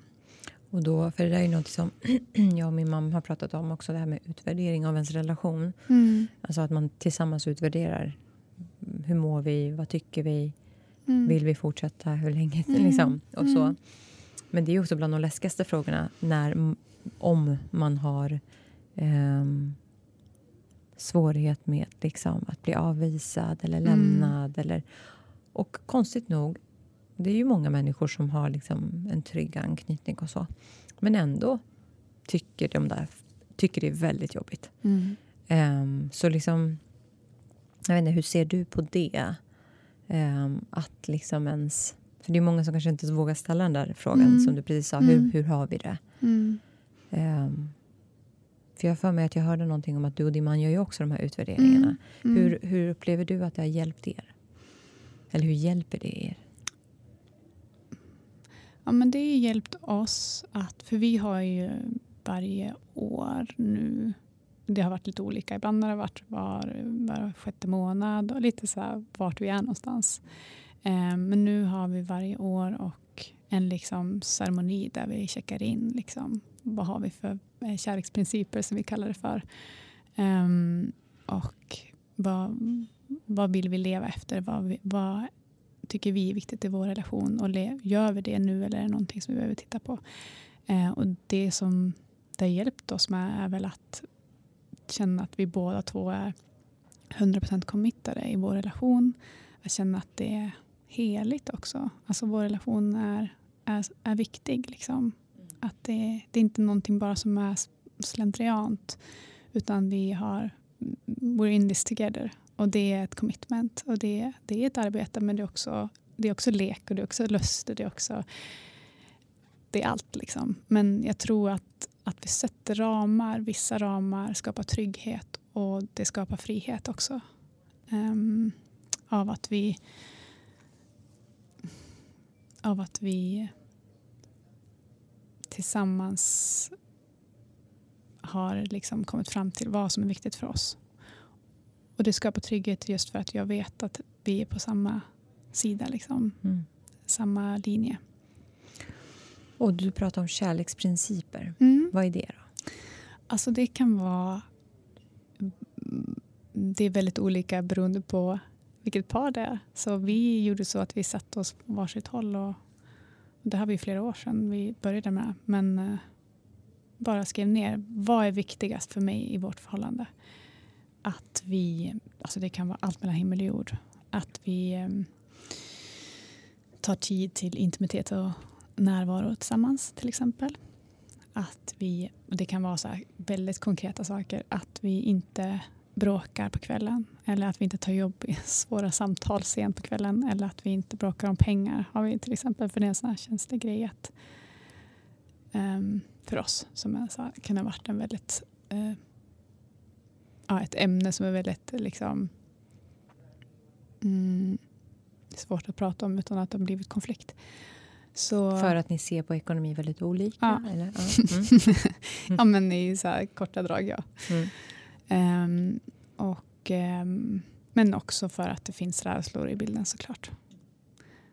Och då, för det där är något som jag och min mamma har pratat om också, det här med utvärdering av ens relation. Alltså att man tillsammans utvärderar. Hur mår vi? Vad tycker vi? Mm. Vill vi fortsätta? Hur länge? Mm. Liksom, och så. Mm. Men det är också bland de läskigaste frågorna när, om man har ehm, svårighet med liksom, att bli avvisad eller Mm. lämnad. Eller, och konstigt nog, det är ju många människor som har liksom en trygg anknytning och så. Men ändå tycker de där tycker det är väldigt jobbigt. Mm. Ehm, så liksom, jag vet inte, hur ser du på det? Ehm, att liksom ens... För det är många som kanske inte vågar ställa den där frågan Mm. som du precis sa. Mm. Hur, hur har vi det? Mm. Ehm, för jag för mig att jag hörde någonting om att du och din man gör ju också de här utvärderingarna. Mm. Hur, hur upplever du att det har hjälpt er? Eller hur hjälper det er? Ja, men det har hjälpt oss att, för vi har ju varje år nu, det har varit lite olika, ibland har det varit var, var sjätte månad och lite så här vart vi är någonstans. Eh, men nu har vi varje år och en liksom ceremoni där vi checkar in liksom, vad har vi för eh, kärleksprinciper som vi kallar det för. Eh, och vad, vad vill vi leva efter? Vad, vad tycker vi är viktigt i vår relation och gör vi det nu eller är det någonting som vi behöver titta på? Eh, och det som det har hjälpt oss med är väl att känna att vi båda två är 100% committade i vår relation. Att känna att det är heligt också. Alltså vår relation är, är, är viktig. Liksom. Att det, det är inte någonting bara som är slentriant utan vi har we're in this together. Och det är ett commitment och det, det är ett arbete men det är också, det är också lek och det är också lust och det är också det är allt liksom. Men jag tror att, att vi sätter ramar, vissa ramar skapar trygghet och det skapar frihet också. Um, av att vi av att vi tillsammans har liksom kommit fram till vad som är viktigt för oss. Och det skapar trygghet just för att jag vet att vi är på samma sida, liksom, Mm. samma linje. Och du pratar om kärleksprinciper. Vad är det då? Alltså det kan vara... Det är väldigt olika beroende på vilket par det är. Så vi gjorde så att vi satte oss på varsitt håll och det här var ju flera år sedan vi började med men eh, bara skrev ner vad är viktigast för mig i vårt förhållande. Att vi, alltså det kan vara allt mellan himmel och jord, att vi eh, tar tid till intimitet och närvaro tillsammans till exempel. Att vi, och det kan vara så väldigt konkreta saker, att vi inte bråkar på kvällen eller att vi inte tar jobb i svåra samtal sent på kvällen eller att vi inte bråkar om pengar har vi till exempel för det är en sån här känslig grej att, um, för oss som är så här, kan ha varit en väldigt uh, ja, ett ämne som är väldigt liksom mm, svårt att prata om utan att det har blivit konflikt. Så, för att ni ser på ekonomi väldigt olika? Ja, eller? Ja. Mm. ja men i så korta drag ja. Mm. Um, och, um, men också för att det finns rädslor i bilden såklart.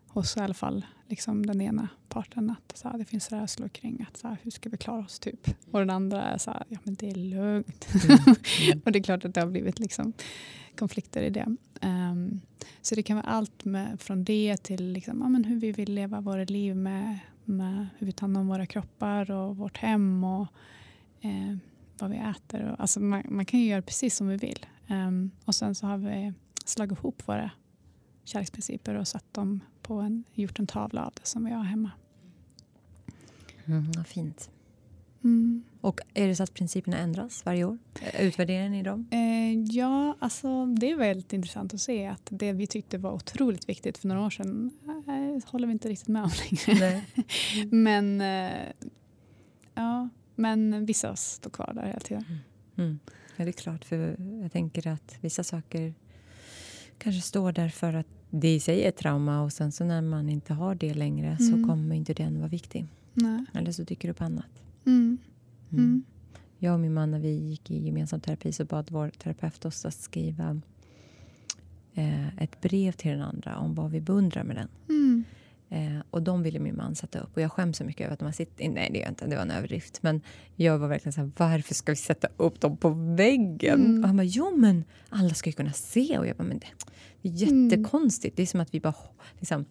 Hos i alla fall liksom den ena parten. Att så här, det finns rädslor kring att så här, hur ska vi klara oss typ. Och den andra är så här, ja men det är lugnt. Mm. Och det är klart att det har blivit liksom, konflikter i det. Um, så det kan vara allt med, från det till liksom, ja, men hur vi vill leva våra liv med, med hur vi tar hand om våra kroppar och vårt hem. och eh, vad vi äter. Och, alltså man, man, kan ju göra precis som vi vill. Um, och sen så har vi slagit ihop våra kärleksprinciper och satt dem på en, gjort en tavla av det som vi har hemma. Mm, vad fint. Mm. Och är det så att principerna ändras varje år? Utvärderar ni dem? Eh, ja, alltså det är väldigt intressant att se att det vi tyckte var otroligt viktigt för några år sedan eh, håller vi inte riktigt med om längre. Men eh, ja, men vissa står kvar där hela tiden. Mm. mm. Ja, det är klart. För jag tänker att vissa saker kanske står där för att det i sig är trauma och sen så när man inte har det längre mm. så kommer inte den vara viktig. Nej. Eller så dyker det upp annat. Mm. mm. Mm. Jag och min man när vi gick i gemensam terapi så bad vår terapeut oss att skriva eh, ett brev till den andra om vad vi beundrar med den. Mm. Eh, och de ville min man sätta upp. Och jag skäms så mycket över att de har sitter... Nej, det gör jag inte. Det var en överdrift. Men jag var verkligen så här, varför ska vi sätta upp dem på väggen? Mm. Och han bara, jo men alla ska ju kunna se. Och jag bara, men det, det är jättekonstigt. Mm. Det är som att vi bara liksom,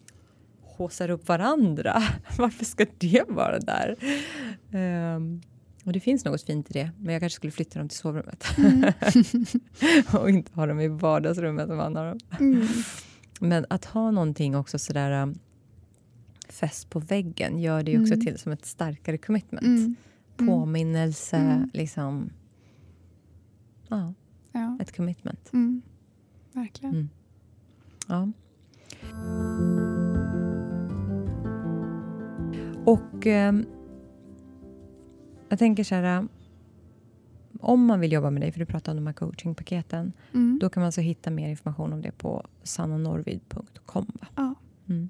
håsar upp varandra. varför ska det vara där? Um, och det finns något fint i det, men jag kanske skulle flytta dem till sovrummet. Mm. och inte ha dem i vardagsrummet som han har dem. Mm. Men att ha någonting också sådär um, fäst på väggen gör det också mm. till som ett starkare commitment. Mm. mm. Påminnelse, mm. liksom. Ja, ja, ett commitment. Mm. Verkligen. Mm. Ja. Och eh, jag tänker så här. Om man vill jobba med dig, för du pratade om de här coachingpaketen, då kan man alltså hitta mer information om det på sannanorvid.com. Ja. Mm.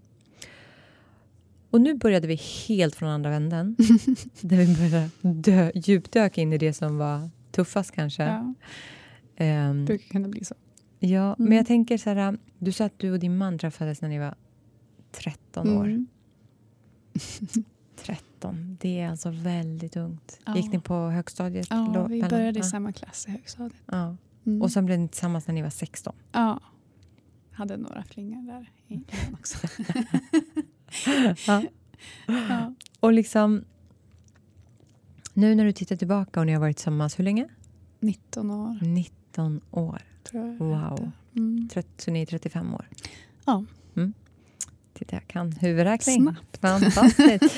Och nu började vi helt från andra änden. där vi började dö, djupdöka in i det som var tuffast kanske. Ja. Um, kan det bli så. Ja, mm. men jag tänker så här. Du sa att du och din man träffades när ni var 13 år. Mm. 13, det är alltså väldigt ungt. Ja. Gick ni på högstadiet? Ja, vi började i samma klass i högstadiet. Ja. Mm. Och sen blev ni tillsammans när ni var 16? Ja. Hade några flingor där i också. ja. ja. Och liksom... Nu när du tittar tillbaka och ni har varit tillsammans, hur länge? 19 år. 19 år. wow. Mm. Så ni är 35 år? Ja. Mm. Titta, jag kan huvudräkning. Snabbt. Fantastiskt. uh,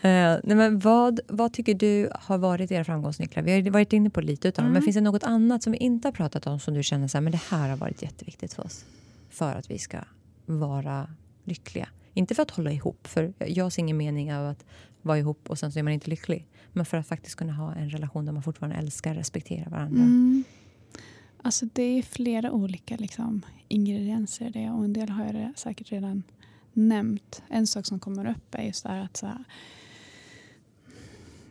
nej, men vad, vad tycker du har varit era framgångsnycklar? Vi har varit inne på lite utav mm. men finns det något annat som vi inte har pratat om som du känner så här, men det här har varit jätteviktigt för oss? För att vi ska vara lyckliga. Inte för att hålla ihop, för jag ser ingen mening av att vara ihop och sen så är man inte lycklig. Men för att faktiskt kunna ha en relation där man fortfarande älskar och respekterar varandra. Mm. Alltså det är flera olika liksom, ingredienser i det och en del har jag säkert redan nämnt. En sak som kommer upp är just det här att, så här,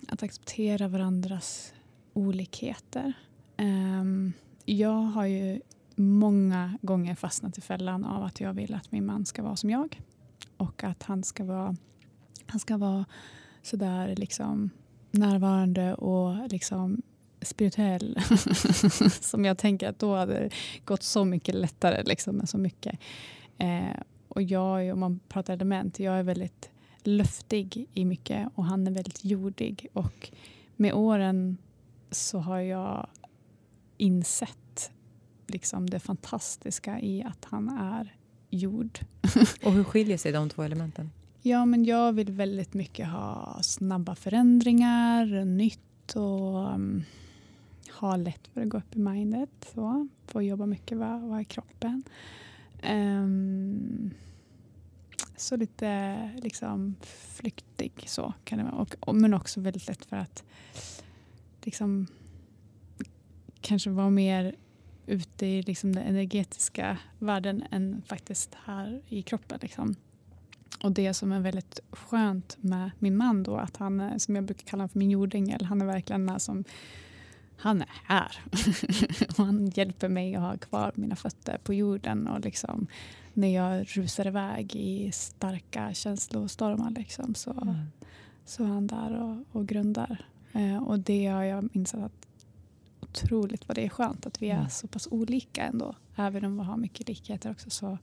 att acceptera varandras olikheter. Um, jag har ju många gånger fastnat i fällan av att jag vill att min man ska vara som jag och att han ska vara, han ska vara sådär liksom närvarande och liksom spirituell. som jag tänker att då hade det gått så mycket lättare liksom, med så mycket. Eh, och jag, om man pratar element, jag är väldigt luftig i mycket och han är väldigt jordig. Och med åren så har jag insett liksom det fantastiska i att han är jord. och hur skiljer sig de två elementen? Ja, men jag vill väldigt mycket ha snabba förändringar, nytt och um, ha lätt för att gå upp i mindet. Så, få jobba mycket vad, vad är kroppen. Um, så lite liksom flyktig så kan det vara. Och, och, men också väldigt lätt för att liksom kanske vara mer ute i liksom den energetiska världen än faktiskt här i kroppen. Liksom. Och det som är väldigt skönt med min man då, att han är, som jag brukar kalla för min jordängel, han är verkligen den som han är här. och han hjälper mig att ha kvar mina fötter på jorden. Och liksom, när jag rusar iväg i starka känslostormar liksom, så, mm. så är han där och, och grundar. Eh, och det har jag insett att otroligt vad det är skönt att vi är mm. så pass olika ändå. Även om vi har mycket likheter också så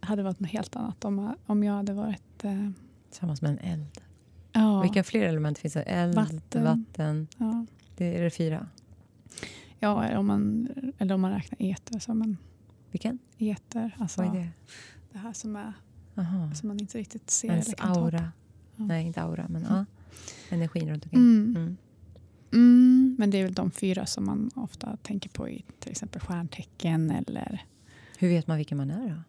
hade det varit något helt annat om, om jag hade varit... Eh, Tillsammans med en eld. Ja. Vilka fler element finns det? Eld, vatten. vatten. Ja. Det är det fyra? Ja, om man, eller om man räknar eter som en... Vilken? Eter. Alltså Vad är det? Det här som, är, Aha. som man inte riktigt ser. Ens aura. Ja. Nej, inte aura, men mm. ja. Energin runt omkring. Mm. Mm. Mm, men det är väl de fyra som man ofta tänker på i till exempel stjärntecken eller... Hur vet man vilken man är då?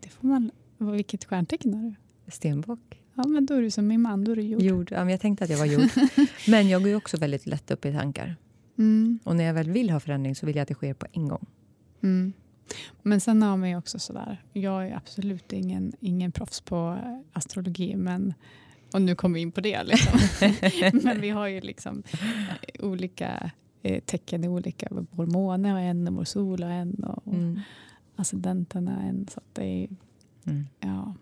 Det får man... Vilket stjärntecken har du? Stenbock. Ja, men då är du som min man, då är du jord. jord. Ja, men jag tänkte att jag var jord. men jag går också väldigt lätt upp i tankar. Mm. Och när jag väl vill ha förändring så vill jag att det sker på en gång. Mm. Men sen har man ju också sådär, jag är absolut ingen, ingen proffs på astrologi, men och nu kommer vi in på det. Liksom. men vi har ju liksom olika eh, tecken i olika, vår måne har en och vår sol har en och, mm. har en. Så det är, mm. ja.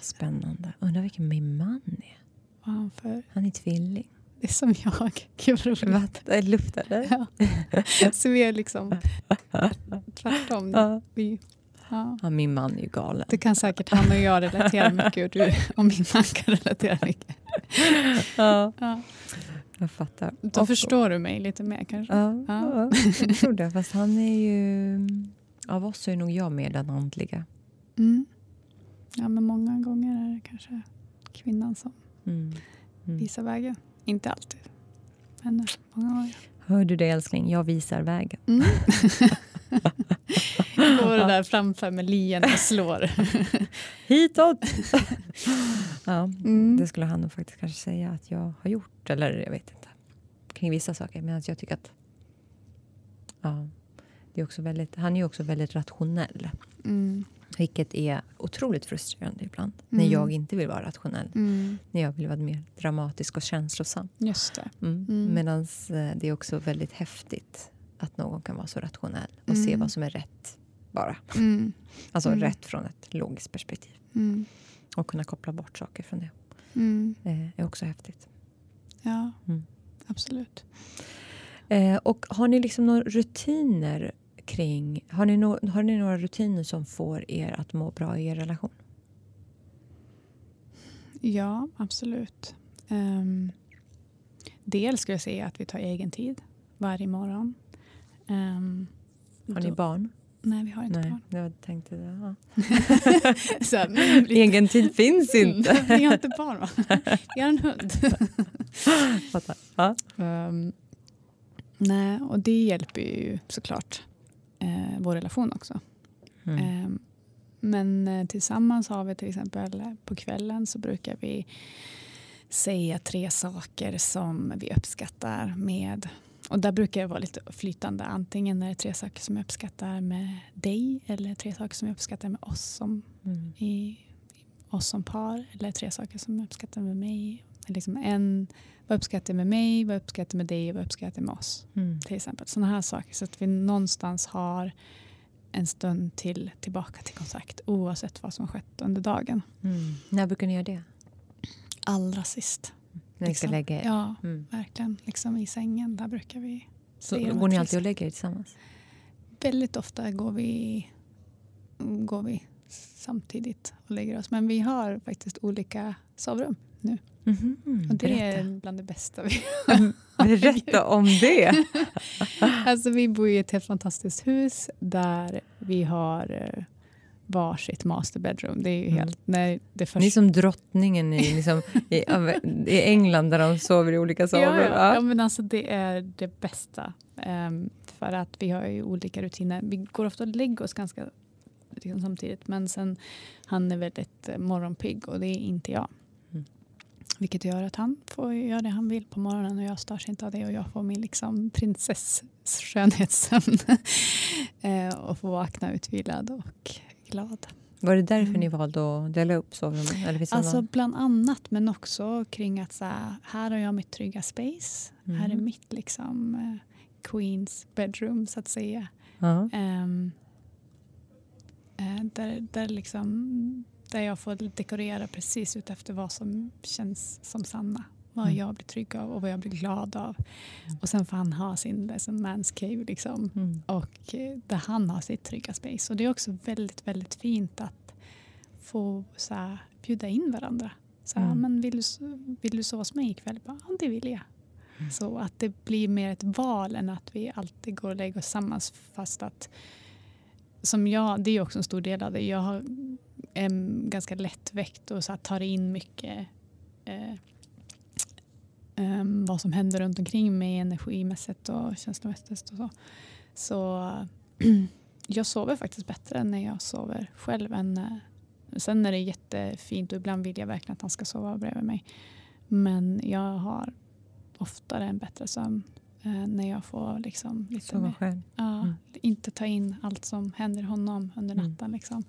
Spännande. Undrar vilken min man är. Vad han för? Han är tvilling. Det är som jag. Gud vad roligt. Vatten, luft eller? Ja. Så vi är liksom tvärtom. Vi, ja. ja. min man är ju galen. Det kan säkert han och jag relatera mycket och du och min man kan relatera mycket. Ja. ja. Jag fattar. Då och, förstår du mig lite mer kanske? Ja, ja. jag tror det. Fast han är ju... Av oss är nog jag mer den andliga. Mm. Ja, men många gånger är det kanske kvinnan som mm. Mm. visar vägen. Inte alltid, men många gånger. Hör du det älskling? Jag visar vägen. Mm. Går där framför med lien och slår. Hitåt! ja, mm. Det skulle han nog faktiskt kanske säga att jag har gjort. Eller jag vet inte. Kring vissa saker. Men jag tycker att... Ja, det är också väldigt, han är ju också väldigt rationell. Mm. Vilket är otroligt frustrerande ibland. Mm. När jag inte vill vara rationell. Mm. När jag vill vara mer dramatisk och känslosam. Just det. Mm. mm. Medan eh, det är också väldigt häftigt att någon kan vara så rationell och se mm. vad som är rätt bara. Mm. Alltså rätt från ett logiskt perspektiv. Och kunna koppla bort saker från det. Eh, är också häftigt. Ja, absolut. Eh, och har ni liksom några rutiner kring... Har ni, no, har ni några rutiner som får er att må bra i er relation? Ja, absolut. Um, dels skulle jag säga att vi tar egen tid varje morgon. Um, har ni barn? Nej, vi har inte Nej, barn. Jag tänkte det. Ja. Så, Egen tid finns inte. vi har inte barn, va? Vi har en hund. ja. um, nej, och det hjälper ju såklart eh, vår relation också. Mm. Eh, men eh, tillsammans har vi till exempel eh, på kvällen så brukar vi säga tre saker som vi uppskattar med och där brukar det vara lite flytande. Antingen är det tre saker som jag uppskattar med dig eller tre saker som jag uppskattar med oss som, mm. i, oss som par. Eller tre saker som jag uppskattar med mig. Liksom en, vad uppskattar jag med mig, vad uppskattar jag med dig och vad uppskattar jag med oss? Mm. Till exempel. Sådana här saker. Så att vi någonstans har en stund till tillbaka till kontakt oavsett vad som skett under dagen. Mm. När brukar ni göra det? Allra sist. När ni ska liksom. lägga er? Ja, mm. verkligen. Liksom I sängen, där brukar vi Så går ni alltid och lägger er tillsammans? Väldigt ofta går vi, går vi samtidigt och lägger oss. Men vi har faktiskt olika sovrum nu. Mhm, Och det berätta. är bland det bästa vi berätta om det. Alltså vi bor i ett helt fantastiskt hus där vi har eh, varsitt master bedroom. Det är ju Mm. helt... När det först... Ni är som drottningen i, liksom, i, i England där de sover i olika sovrum. Ja, ja. Ja. men alltså det är det bästa. Ehm, för att vi har ju olika rutiner. Vi går ofta och lägger oss ganska liksom, samtidigt. Men sen han är väldigt eh, morgonpigg och det är inte jag. Mm. Vilket gör att han får göra det han vill på morgonen och jag störs inte av det och jag får min liksom prinsess skönhetssömn. eh, och får vakna utvilad och glad. Var det därför Mm. ni valde att dela upp sovrummen? Eller finns Alltså någon- bland annat men också kring att så här, här har jag mitt trygga space. Mm. Här är mitt liksom eh, Queens bedroom så att säga. Ehm, eh, där, där, liksom, där jag får dekorera precis utefter vad som känns som Sanna. Vad Mm. jag blir trygg av och vad jag blir glad av. Och sen får han ha sin liksom, man's cave liksom, Mm. och eh, där han har sitt trygga space. Och det är också väldigt, väldigt fint att få så här, bjuda in varandra. Så här, Mm. men vill, du, vill du sova hos mig ikväll? Bara, Ja, det vill jag. Mm. Så att det blir mer ett val än att vi alltid går och lägger oss tillsammans. Fast att, som jag, det är också en stor del av det. Jag har, är ganska lättväckt och så här, tar in mycket eh, em, vad som händer runt omkring mig energimässigt och känslomässigt och så. Så jag sover faktiskt bättre när jag sover själv än eh, Sen är det jättefint och ibland vill jag verkligen att han ska sova bredvid mig. Men jag har oftare en bättre sömn eh, när jag får liksom lite Sova mer, själv. ja, Mm. inte ta in allt som händer honom under Mm. natten. Liksom.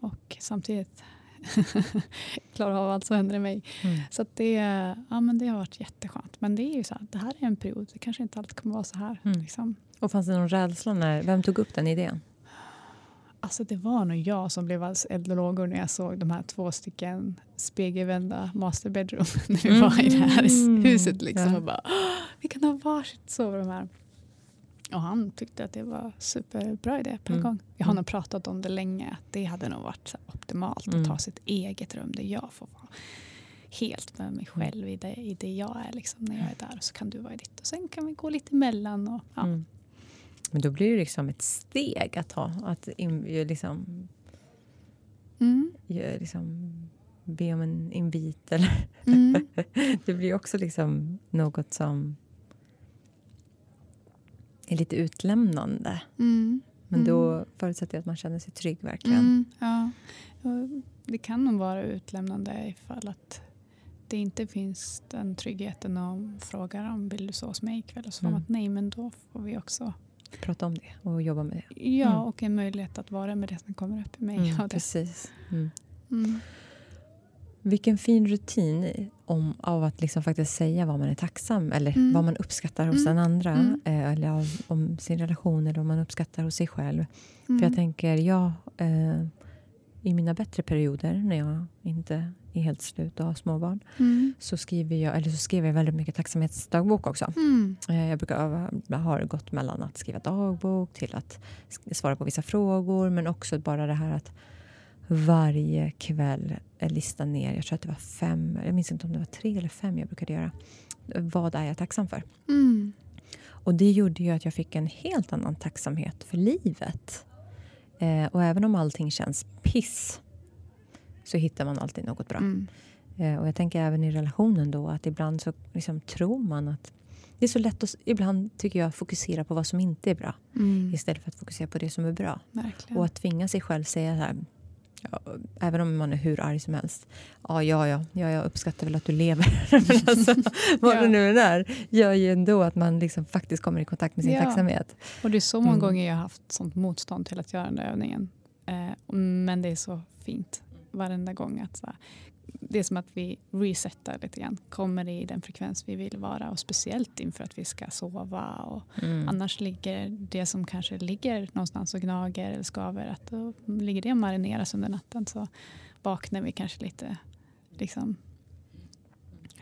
Och samtidigt klara av allt som händer i mig. Mm. Så att det, ja, men det har varit jätteskönt. Men det är ju så här, det här är en period. Det kanske inte alltid kommer vara så här. Mm. Liksom. Och fanns det någon rädsla? När, vem tog upp den idén? Alltså det var nog jag som blev alldeles eld och lågor när jag såg de här två stycken spegelvända master bedroom när vi var i det här Mm. huset. Liksom, Ja. och bara, "Åh, vi kan ha varsitt sovrum här. Och han tyckte att det var superbra idé på en Mm. gång. Jag har Mm. nog pratat om det länge. Att det hade nog varit optimalt Mm. att ha sitt eget rum där jag får vara helt med mig själv i det, i det jag är liksom, när jag är där. Och så kan du vara i ditt. Och sen kan vi gå lite emellan. Och, ja. Mm. Men då blir det liksom ett steg att ta. Att in, ju liksom, Mm. liksom be om en invit. Eller, Mm. det blir också liksom något som är lite utlämnande. Mm. Men Mm. då förutsätter jag att man känner sig trygg verkligen. Mm, ja. Det kan nog vara utlämnande ifall att det inte finns den tryggheten om frågar om vill du sova hos mig ikväll och så Mm. att nej men då får vi också Prata om det och jobba med det. ja Mm. och en möjlighet att vara med det som kommer upp i mig. Mm, precis. Mm. Mm. Vilken fin rutin om, av att liksom faktiskt säga vad man är tacksam eller Mm. vad man uppskattar hos Mm. den andra. Mm. Eh, eller av, om sin relation eller vad man uppskattar hos sig själv. Mm. För jag tänker, jag eh, i mina bättre perioder när jag inte är helt slut och har småbarn Mm. så skriver jag, eller så skriver jag väldigt mycket tacksamhetsdagbok också. Mm. Eh, Jag brukar öva, jag har gått mellan att skriva dagbok till att svara på vissa frågor men också bara det här att varje kväll eh, lista ner, jag tror att det var fem, jag minns inte om det var tre eller fem jag brukade göra. Vad är jag tacksam för? Mm. Och det gjorde ju att jag fick en helt annan tacksamhet för livet. Eh, och även om allting känns piss så hittar man alltid något bra. Mm. Eh, och jag tänker även i relationen då att ibland så liksom tror man att det är så lätt att ibland tycker jag fokusera på vad som inte är bra Mm. istället för att fokusera på det som är bra. Verkligen. Och att tvinga sig själv säga så här ja, även om man är hur arg som helst. Ja, ja, ja, ja jag uppskattar väl att du lever. Men alltså, vad Ja. det nu än är gör ju ändå att man liksom faktiskt kommer i kontakt med sin Ja. tacksamhet. Och det är så många Mm. gånger jag har haft sånt motstånd till att göra den där övningen. Eh, men det är så fint varenda gång. att så här, Det är som att vi resetar lite grann. Kommer i den frekvens vi vill vara. Och speciellt inför att vi ska sova. Och Mm. Annars ligger det som kanske ligger någonstans och gnager eller skaver. Att då ligger det och marineras under natten. Så vaknar vi kanske lite liksom,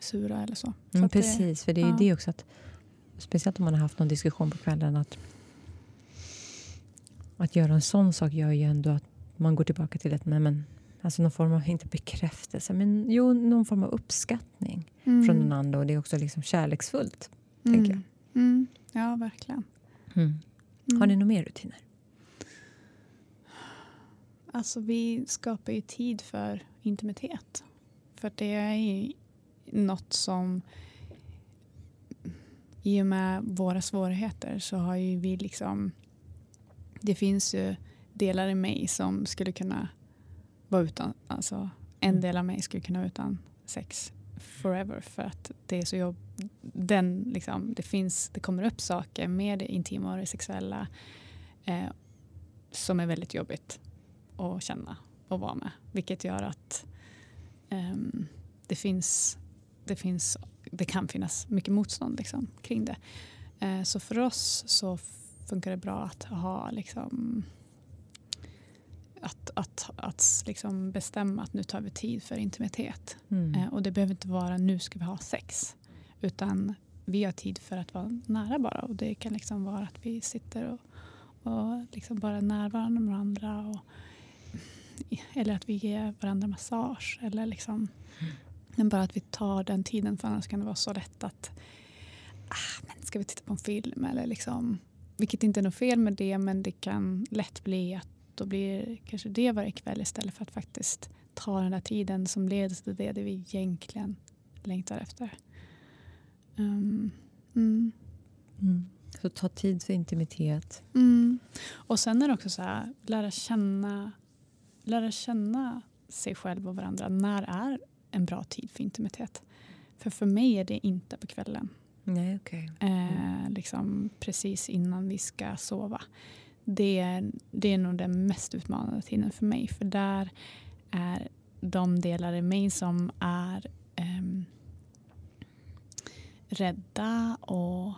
sura eller så. så Mm, att det- precis, för det är ju ja. det också att speciellt om man har haft någon diskussion på kvällen att att göra en sån sak gör ju ändå att man går tillbaka till ett, nej men, alltså någon form av, inte bekräftelse, men jo, någon form av uppskattning Mm. från den andra och det är också liksom kärleksfullt, Mm. tänker jag. Mm. Ja, verkligen. Mm. Mm. Har ni några mer rutiner? Alltså vi skapar ju tid för intimitet. För det är ju något som i och med våra svårigheter så har ju vi liksom det finns ju delar i mig som skulle kunna vara utan, alltså en Mm. del av mig skulle kunna vara utan sex forever för att det är så jobb, den liksom, det finns, det kommer upp saker med det intima och det sexuella eh, som är väldigt jobbigt att känna och vara med. Vilket gör att ehm, det, finns, det, finns, det kan finnas mycket motstånd liksom, kring det. Eh, så för oss så funkar det bra att ha liksom, att, att, att liksom bestämma att nu tar vi tid för intimitet. Mm. Eh, och det behöver inte vara nu ska vi ha sex. Utan vi har tid för att vara nära bara. Och det kan liksom vara att vi sitter och, och liksom bara är närvarande med varandra. Och, eller att vi ger varandra massage. Eller liksom, men bara att vi tar den tiden för annars kan det vara så lätt att ah, men ska vi titta på en film? Eller liksom, vilket inte är något fel med det men det kan lätt bli att då blir kanske det varje kväll istället för att faktiskt ta den där tiden som leder till det, det vi egentligen längtar efter. Um, mm. Mm. Så ta tid för intimitet. Mm. Och sen är det också så här, lära känna, lära känna sig själv och varandra. När är en bra tid för intimitet? För för mig är det inte på kvällen. Nej, okej. Eh, liksom precis innan vi ska sova. Det är, det är nog den mest utmanande tiden för mig. För där är de delar i mig som är um, rädda och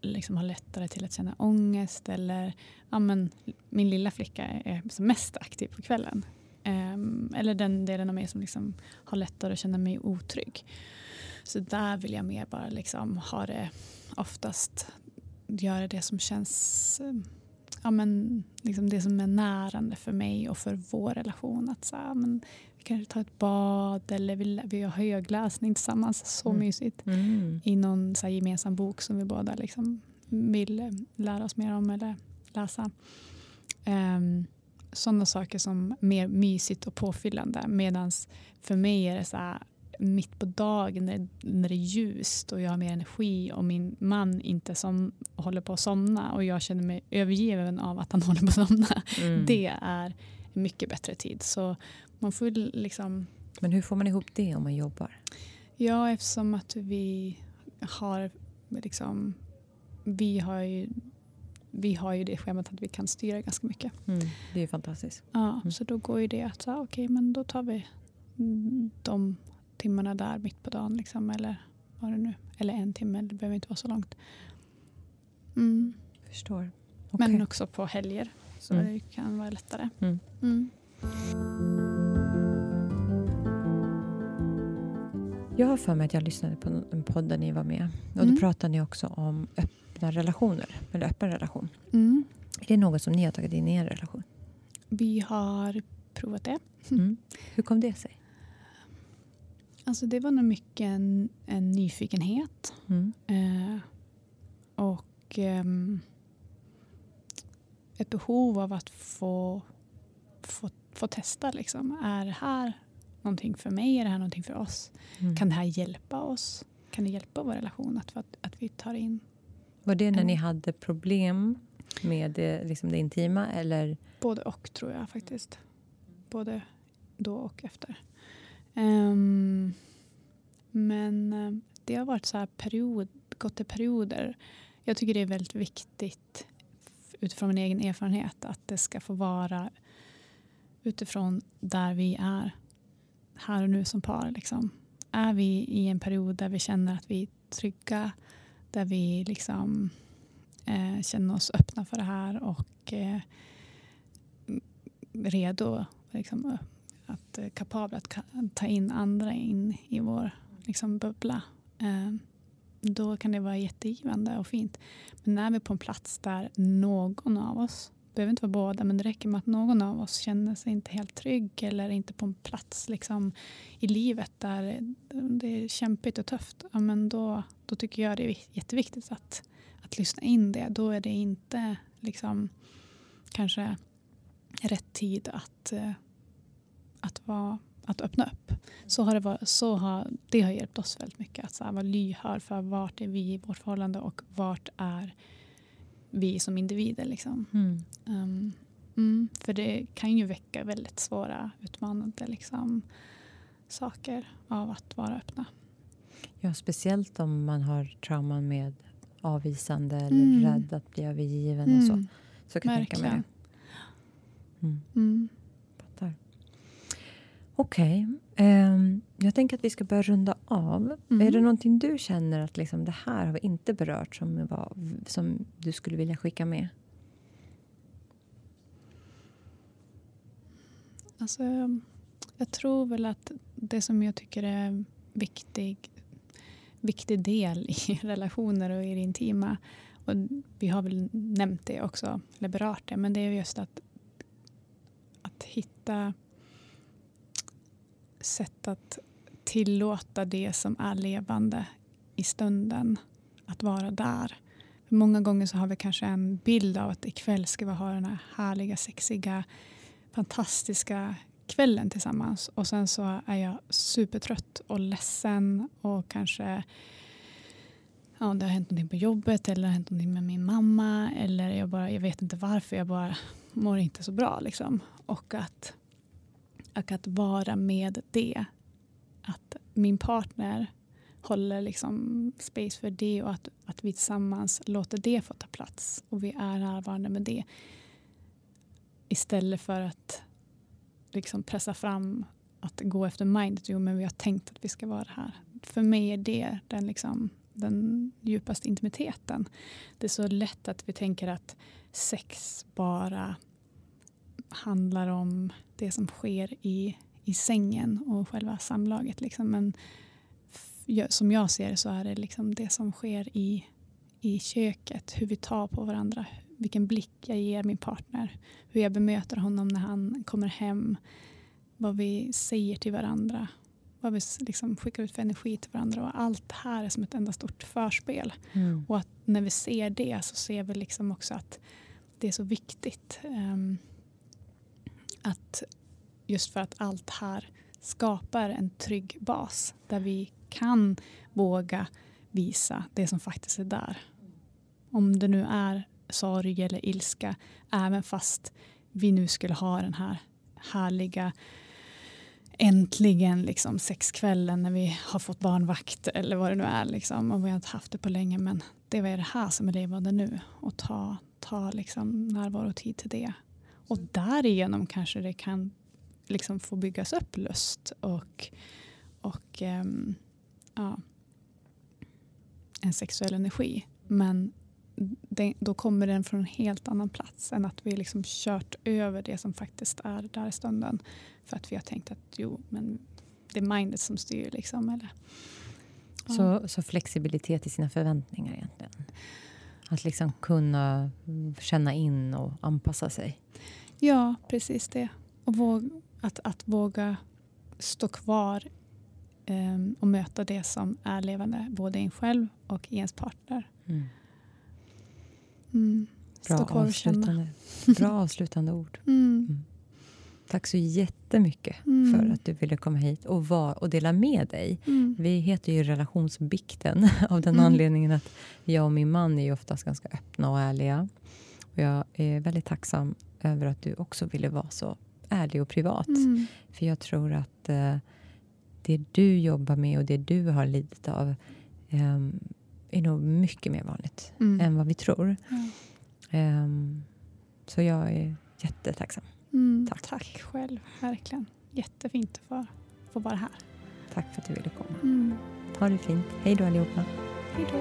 liksom har lättare till att känna ångest. Eller ja, men, min lilla flicka är som mest aktiv på kvällen. Um, eller den delen av mig som liksom har lättare att känna mig otrygg. Så där vill jag mer bara liksom ha det oftast göra det som känns um, ja, men, liksom det som är närande för mig och för vår relation. Att så, här, men, vi kanske tar ett bad eller vi, vi har högläsning tillsammans. Så Mm. mysigt. Mm. I någon så här, gemensam bok som vi båda liksom vill eh, lära oss mer om eller läsa. Um, Sådana saker som mer mysigt och påfyllande. Medan för mig är det så här mitt på dagen när, när det är ljust och jag har mer energi och min man inte som håller på att somna och jag känner mig övergiven av att han håller på att somna. Mm. Det är mycket bättre tid. Så man får liksom, Men hur får man ihop det om man jobbar? ja eftersom att vi har liksom, vi har ju vi har ju det schemat att vi kan styra ganska mycket. Mm. Det är ju fantastiskt. Ja, Mm. Så då går ju det att, här, okej men då tar vi de timmarna där mitt på dagen. Liksom, eller vad det nu Eller en timme, det behöver inte vara så långt. Mm. Förstår. Men Okej. också på helger. Så Mm. det kan vara lättare. Mm. Mm. Jag har för mig att jag lyssnade på en podd där ni var med. Och Mm. då pratade ni också om öppna relationer. Eller öppen relation. Mm. Är det något som ni har tagit in i er relation? Vi har provat det. Mm. Hur kom det sig? Alltså det var nog mycket en, en nyfikenhet. Mm. Eh, och ehm, ett behov av att få, få, få testa. Liksom. Är det här någonting för mig? Är det här någonting för oss? Mm. Kan det här hjälpa oss? Kan det hjälpa vår relation att, att, att vi tar in Var det när Mm. ni hade problem med det, liksom det intima? Eller? både och tror jag faktiskt. Både då och efter. Um, men eh, det har varit så här period, gått i perioder. Jag tycker det är väldigt viktigt utifrån min egen erfarenhet att det ska få vara utifrån där vi är här och nu som par. Liksom. Är vi i en period där vi känner att vi är trygga, där vi liksom eh, känner oss öppna för det här och eh, redo, liksom, att eh, kapabla att ta in andra in i vår liksom, bubbla. Eh, då kan det vara jättegivande och fint. Men när vi är på en plats där någon av oss behöver inte vara båda, men det räcker med att någon av oss känner sig inte helt trygg eller inte på en plats liksom, i livet där det är kämpigt och tufft. Ja, men då, då tycker jag det är jätteviktigt att, att lyssna in det. Då är det inte liksom, kanske rätt tid att, eh, att, vara, att öppna upp. Så har det, varit, så har, det har hjälpt oss väldigt mycket. Att så här, vara lyhörd för vart är vi i vårt förhållande och vart är vi som individer. Liksom. Mm. Um, mm, för det kan ju väcka väldigt svåra, utmanande liksom, saker av att vara öppna. Ja, speciellt om man har trauman med avvisande eller mm. rädd att bli övergiven och så. Mm. Så kan jag tänka mig det. Okej. Okay. Um, ehm, jag tänker att vi ska börja runda av. Mm. Är det någonting du känner att liksom, det här har vi inte berört som, var, som du skulle vilja skicka med? Alltså, jag tror väl att det som jag tycker är viktig, viktig del i relationer och i det intima och vi har väl nämnt det också, eller berört det, men det är just att, att hitta sätt att tillåta det som är levande i stunden att vara där. För många gånger så har vi kanske en bild av att ikväll ska vi ha den här härliga, sexiga, fantastiska kvällen tillsammans. Och sen så är jag supertrött och ledsen och kanske ja, det har hänt någonting på jobbet eller det har hänt någonting med min mamma eller jag, bara, jag vet inte varför, jag bara mår inte så bra. Liksom. Och att och att vara med det. Att min partner håller liksom space för det och att, att vi tillsammans låter det få ta plats. Och vi är närvarande med det. Istället för att liksom pressa fram att gå efter mindet. Jo, men vi har tänkt att vi ska vara här. För mig är det den, liksom, den djupaste intimiteten. Det är så lätt att vi tänker att sex bara handlar om det som sker i, i sängen och själva samlaget. Liksom. Men som jag ser det så är det liksom det som sker i, i köket. Hur vi tar på varandra. Vilken blick jag ger min partner. Hur jag bemöter honom när han kommer hem. Vad vi säger till varandra. Vad vi liksom skickar ut för energi till varandra. Och allt det här är som ett enda stort förspel. Mm. Och att när vi ser det så ser vi liksom också att det är så viktigt. Um, att just för att allt här skapar en trygg bas där vi kan våga visa det som faktiskt är där. Om det nu är sorg eller ilska, även fast vi nu skulle ha den här härliga äntligen liksom sexkvällen när vi har fått barnvakt eller vad det nu är. Liksom, och vi har inte haft det på länge men det är det här som är levande nu och ta, ta liksom närvaro tid till det. Och därigenom kanske det kan liksom få byggas upp lust och, och um, ja, en sexuell energi. Men det, då kommer den från en helt annan plats än att vi liksom kört över det som faktiskt är där i stunden. För att vi har tänkt att jo, men det är mindet som styr. Liksom, eller, så, så flexibilitet i sina förväntningar egentligen? Att liksom kunna känna in och anpassa sig? Ja, precis det. Och våg, att, att våga stå kvar um, och möta det som är levande, både i en själv och i ens partner. Mm. Mm. Bra, avslutande, bra avslutande ord. Mm. Tack så jättemycket mm. för att du ville komma hit och, var, och dela med dig. Mm. Vi heter ju Relationsbikten av den mm. anledningen att jag och min man är ju oftast ganska öppna och ärliga. Och jag är väldigt tacksam över att du också ville vara så ärlig och privat. Mm. För jag tror att eh, det du jobbar med och det du har lidit av eh, är nog mycket mer vanligt mm. än vad vi tror. Um, så jag är jättetacksam. Mm, tack. tack själv, verkligen. Jättefint att få, få vara här. Tack för att du ville komma. Mm. Ha det fint. Hej då allihopa. Hej då.